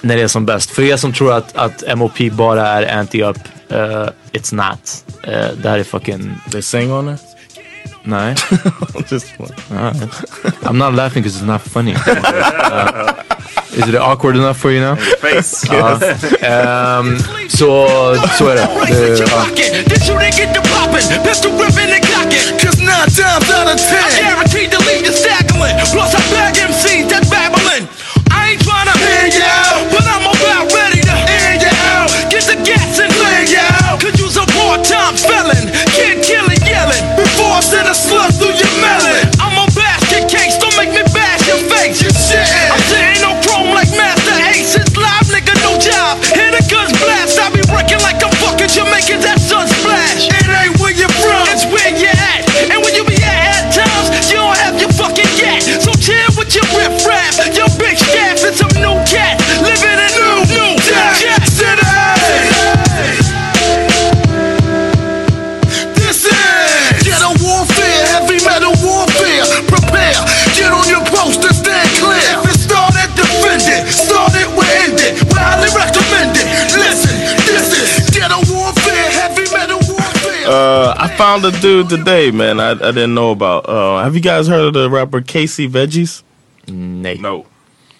Speaker 4: när det är som bäst. För er som tror att, att MOP bara är anti-up, uh, it's not. Uh, det här är fucking,
Speaker 1: They sing on it
Speaker 4: nej.
Speaker 1: Just
Speaker 4: Alright. I'm not laughing because it's not funny. Uh, is it awkward enough for you now?
Speaker 2: Face.
Speaker 4: Ja. Ehm, så, så är det. det ja.
Speaker 6: This you didn't get the poppin', pistol whipping and cocking. Cause nine times out of ten, I'm guaranteed to leave you staggering. Plus, I bag MCs that's babbling. I ain't tryna hear you,
Speaker 1: found a dude today, man. I, I didn't know about. Uh, have you guys heard of the rapper Casey Veggies?
Speaker 4: Nej.
Speaker 2: No.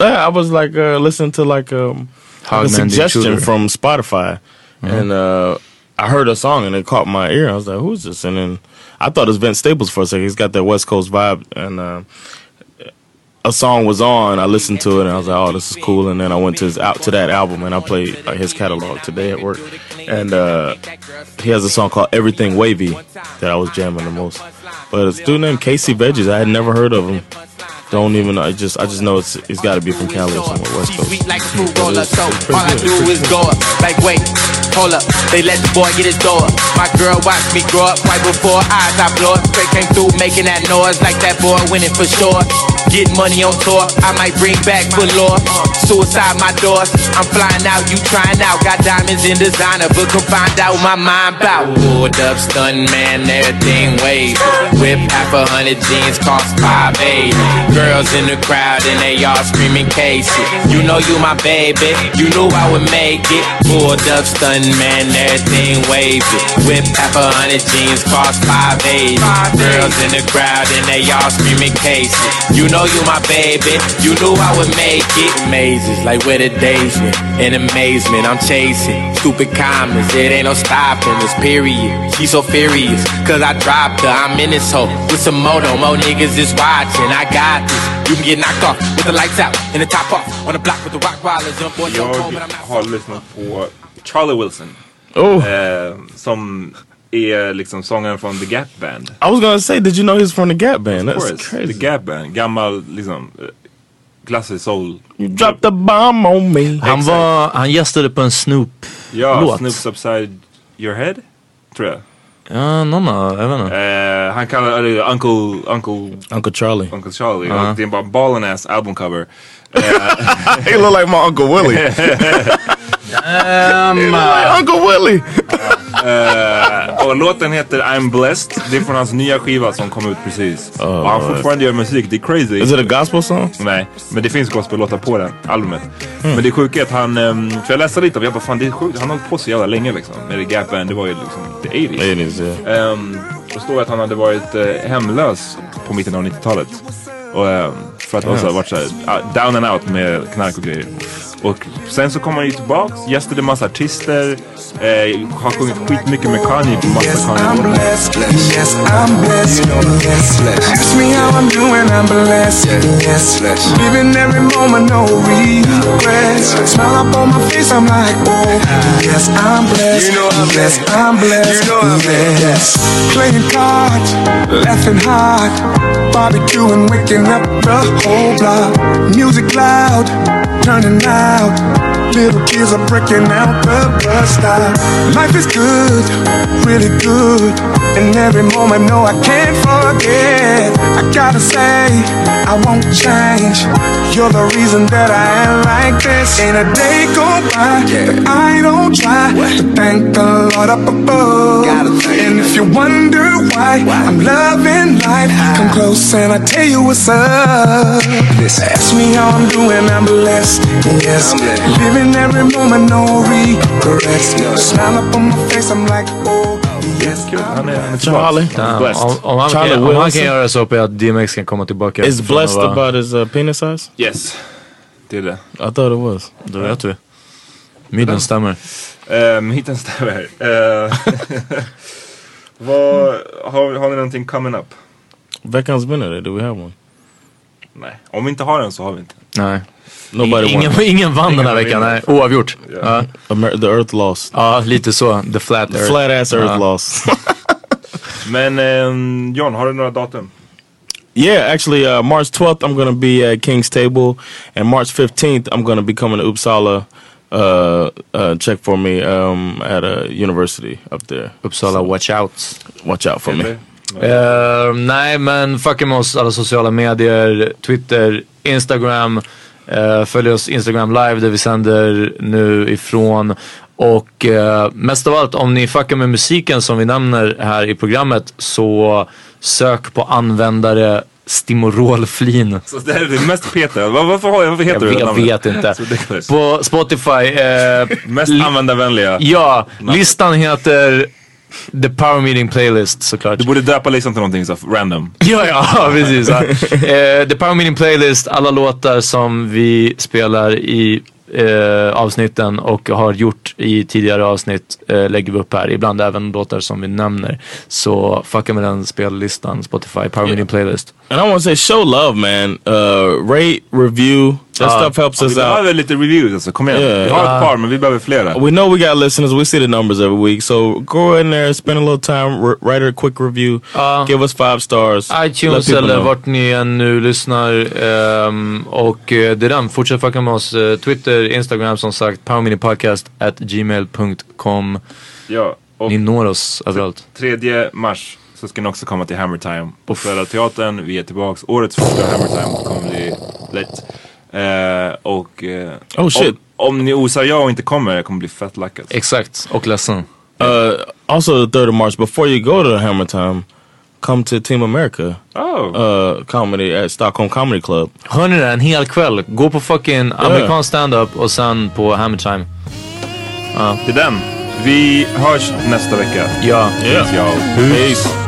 Speaker 1: Yeah, I was like uh, listening to like um, like a suggestion from Spotify, and uh, I heard a song and it caught my ear. I was like, "Who's this?" And then I thought it was Vince Staples for a second. He's got that West Coast vibe, and uh, a song was on. I listened to it and I was like, "Oh, this is cool." And then I went to his out to that album and I played uh, his catalog today at work. And uh, he has a song called "Everything Wavy" that I was jamming the most. But it's a dude named Casey Veggies. I had never heard of him. Don't even. know. I just. I just know it's. It's got to be from Cali or somewhere West Coast.
Speaker 7: Sweet like smooth roller, so all I do is go up. Like, wait, hold up. They let the boy get his door. My girl watched me grow up right before eyes. I blow up. Straight came through making that noise like that boy winning for sure. Get money on tour. I might bring back good lore. Suicide my doors. I'm flying out, you trying out. Got diamonds in designer, but come find out my mind bout. Pulled up, stun man, everything wave. Whip half a hundred jeans, cost five eight. Girls in the crowd and they all screaming Casey. You know you my baby, you knew I would make it. Pulled up, stun man, everything wavy. Whip half a hundred jeans, cost five eight. Girls in the crowd and they all screaming Casey. You know you my baby, you knew I would make it. Mazes like where the days went. In amazement, I'm chasing stupid comments. It ain't no stopping this period. She's so furious, cause I dropped her. I'm in this hole with some moto. More niggas is watching. I got this. You can get knocked off with the lights out and the top off on the block with the rock wallers. Jump on your
Speaker 2: Jag
Speaker 7: phone, but I'm not
Speaker 2: har lyssnat på Charlie Wilson.
Speaker 1: Oh.
Speaker 2: Eh, som är liksom sångaren från The Gap Band.
Speaker 1: I was gonna say, did you know he's from the Gap Band?
Speaker 2: Of
Speaker 1: That's
Speaker 2: course,
Speaker 1: crazy.
Speaker 2: The Gap Band. Gammal liksom eh, klassisk soul.
Speaker 1: You dropped the bomb on me.
Speaker 4: Han, var, han gästade på en Snoop
Speaker 2: Ja,
Speaker 4: låt.
Speaker 2: Snoops Upside Your Head. Tror jag.
Speaker 4: Ja, någon av, jag vet inte.
Speaker 2: Eh, han kallar det Uncle, Uncle,
Speaker 1: Uncle Charlie.
Speaker 2: Uncle Charlie.
Speaker 4: Ja.
Speaker 2: Och det är bara ballen ass album cover.
Speaker 1: he look like my Uncle Willie.
Speaker 4: Um,
Speaker 1: like Uncle Willie.
Speaker 2: Eh, och låten heter I'm Blessed. Det är från hans nya skiva som kom ut precis. och han fortfarande gör musik. Det är crazy.
Speaker 1: Is it a gospel song?
Speaker 2: Nej, men det finns gospellåtar på det albumet. Men det sjuka är att han, um, för jag läste lite och jag bara fan det är sjukt. Han har hållit på så jävla länge liksom. Med The Gap Band, det var ju liksom the 80s.
Speaker 1: 80s, yeah.
Speaker 2: Um, det står att han hade varit eh, hemlös på mitten av 90-talet. Och, ehm, för att också ha varit såhär uh, down and out med knark och grejer. Och sen så kom han ju tillbaks, gästade massa artister, eh, har sjungit skitmycket med Kanye på massa
Speaker 8: Yes, I'm
Speaker 2: Kanye-låtar.
Speaker 8: blessed. Yes, I'm blessed. Yes, ask me how I'm doing. I'm blessed. Yes, living every moment, no regrets. Smile up on my face. I'm like, oh, yes, I'm blessed. You know I'm blessed, yes, I'm blessed, you know I'm blessed. yes, playing cards, laughing hard, barbecuing, waking up the whole block. Music loud, turning out. Little kids are breaking out the bus stop. Life is good, really good. And every moment, no, I can't forget. I gotta say, I won't change. You're the reason that I am like this. Ain't a day go by that I don't try to thank the Lord up above. And if you wonder why I'm loving life, come close and I tell you what's up. Listen. Ask me how I'm doing, I'm blessed. Yes, living every moment, no regrets. Smile up on my face, I'm like, oh, yes.
Speaker 2: Kul, han är, han är
Speaker 1: Charlie.
Speaker 4: Damn,
Speaker 2: Blessed.
Speaker 4: om, om, han
Speaker 1: Charlie
Speaker 4: kan, om han
Speaker 1: Wilson.
Speaker 4: kan göra så hoppas jag att DMX kan komma tillbaka.
Speaker 1: Is blessed
Speaker 4: vara-
Speaker 1: about his uh, penis size?
Speaker 2: Yes, det är det.
Speaker 1: I thought it was.
Speaker 4: Då vet vi. Myten stämmer.
Speaker 2: Um, Hitten stämmer. Uh, vad, har, har ni någonting coming up?
Speaker 1: Veckans vinnare, do we have one?
Speaker 2: Nej, om vi inte har den så har vi inte.
Speaker 4: Nej.
Speaker 1: Nobody
Speaker 4: ingen,
Speaker 1: won.
Speaker 4: ingen vann den här
Speaker 2: Ingen
Speaker 4: veckan. Nej, oavgjort. Ja.
Speaker 1: Amer- the earth lost.
Speaker 4: ja, lite så. The flat
Speaker 1: The
Speaker 4: earth.
Speaker 1: flat ass earth
Speaker 4: Ja.
Speaker 1: lost.
Speaker 2: Men um, John, har du några datum?
Speaker 1: Yeah, actually, uh, March 12th, I'm to be at King's Table. And March 15th, I'm to be coming to Uppsala. Uh, uh, check for me um, at a university up there.
Speaker 4: Uppsala watch out.
Speaker 1: Watch out for me.
Speaker 4: Eh, nej men fucka med oss alla sociala medier, Twitter, Instagram. Uh, följ oss Instagram live där vi sänder nu ifrån. Och eh, mest av allt om ni fuckar med musiken som vi nämner här i programmet så sök på användare Stimorolflin.
Speaker 2: Så det är det mest Peter. Var, varför, har jag, varför heter
Speaker 4: Jag,
Speaker 2: du
Speaker 4: jag
Speaker 2: namnet?
Speaker 4: vet inte. På Spotify. eh,
Speaker 2: Mest
Speaker 4: li-
Speaker 2: användarvänliga.
Speaker 4: Ja, listan heter The Power Meeting Playlist såklart.
Speaker 2: Du borde döpa listan till någonting så random.
Speaker 4: Ja, ja, precis. Ja. Eh, The Power Meeting Playlist, alla låtar som vi spelar i eh, avsnitten och har gjort i tidigare avsnitt eh, lägger vi upp här. Ibland även låtar som vi nämner. Så fucka med den spellistan, Spotify, Power Meeting Playlist.
Speaker 1: And I want to say show love man. Uh, rate, review. That
Speaker 4: Uh,
Speaker 1: stuff helps us
Speaker 2: vi
Speaker 1: out.
Speaker 2: behöver lite reviews alltså, kom igen.
Speaker 1: Yeah.
Speaker 2: Vi har ett par men vi behöver flera.
Speaker 1: We know we got listeners. We see the numbers every week. So go in there, spend a little time, write a quick review, give us five stars.
Speaker 4: iTunes eller
Speaker 1: know.
Speaker 4: vart ni än nu lyssnar. ehm, och eh, det är den. Fortsätt fucka med oss. Eh, Twitter, Instagram som sagt. Powerminipodcast at gmail.com.
Speaker 2: Ja, och
Speaker 4: Ni når oss överallt.
Speaker 2: 3 mars så ska ni också komma till Hammer Time på Södra Teatern. Vi är tillbaks. Årets första Hammer Time kommer bli lätt. Eh, och eh,
Speaker 1: Oh, shit.
Speaker 2: Om, om ni osar ja och inte kommer, jag kommer bli fett lack alltså.
Speaker 4: Exakt, och ledsen.
Speaker 1: Uh, also the 3rd of March, before you go to Hammer Time, come to Team America.
Speaker 2: Oh.
Speaker 1: Uh, comedy at Stockholm Comedy Club.
Speaker 4: Hör ni det? En hel kväll. Gå på fucking amerikansk stand-up och sen på Hammer Time. Ja.
Speaker 2: Det är den. Vi hörs nästa vecka.
Speaker 4: Ja.
Speaker 2: Peace, y'all.
Speaker 1: Peace.
Speaker 9: Hey,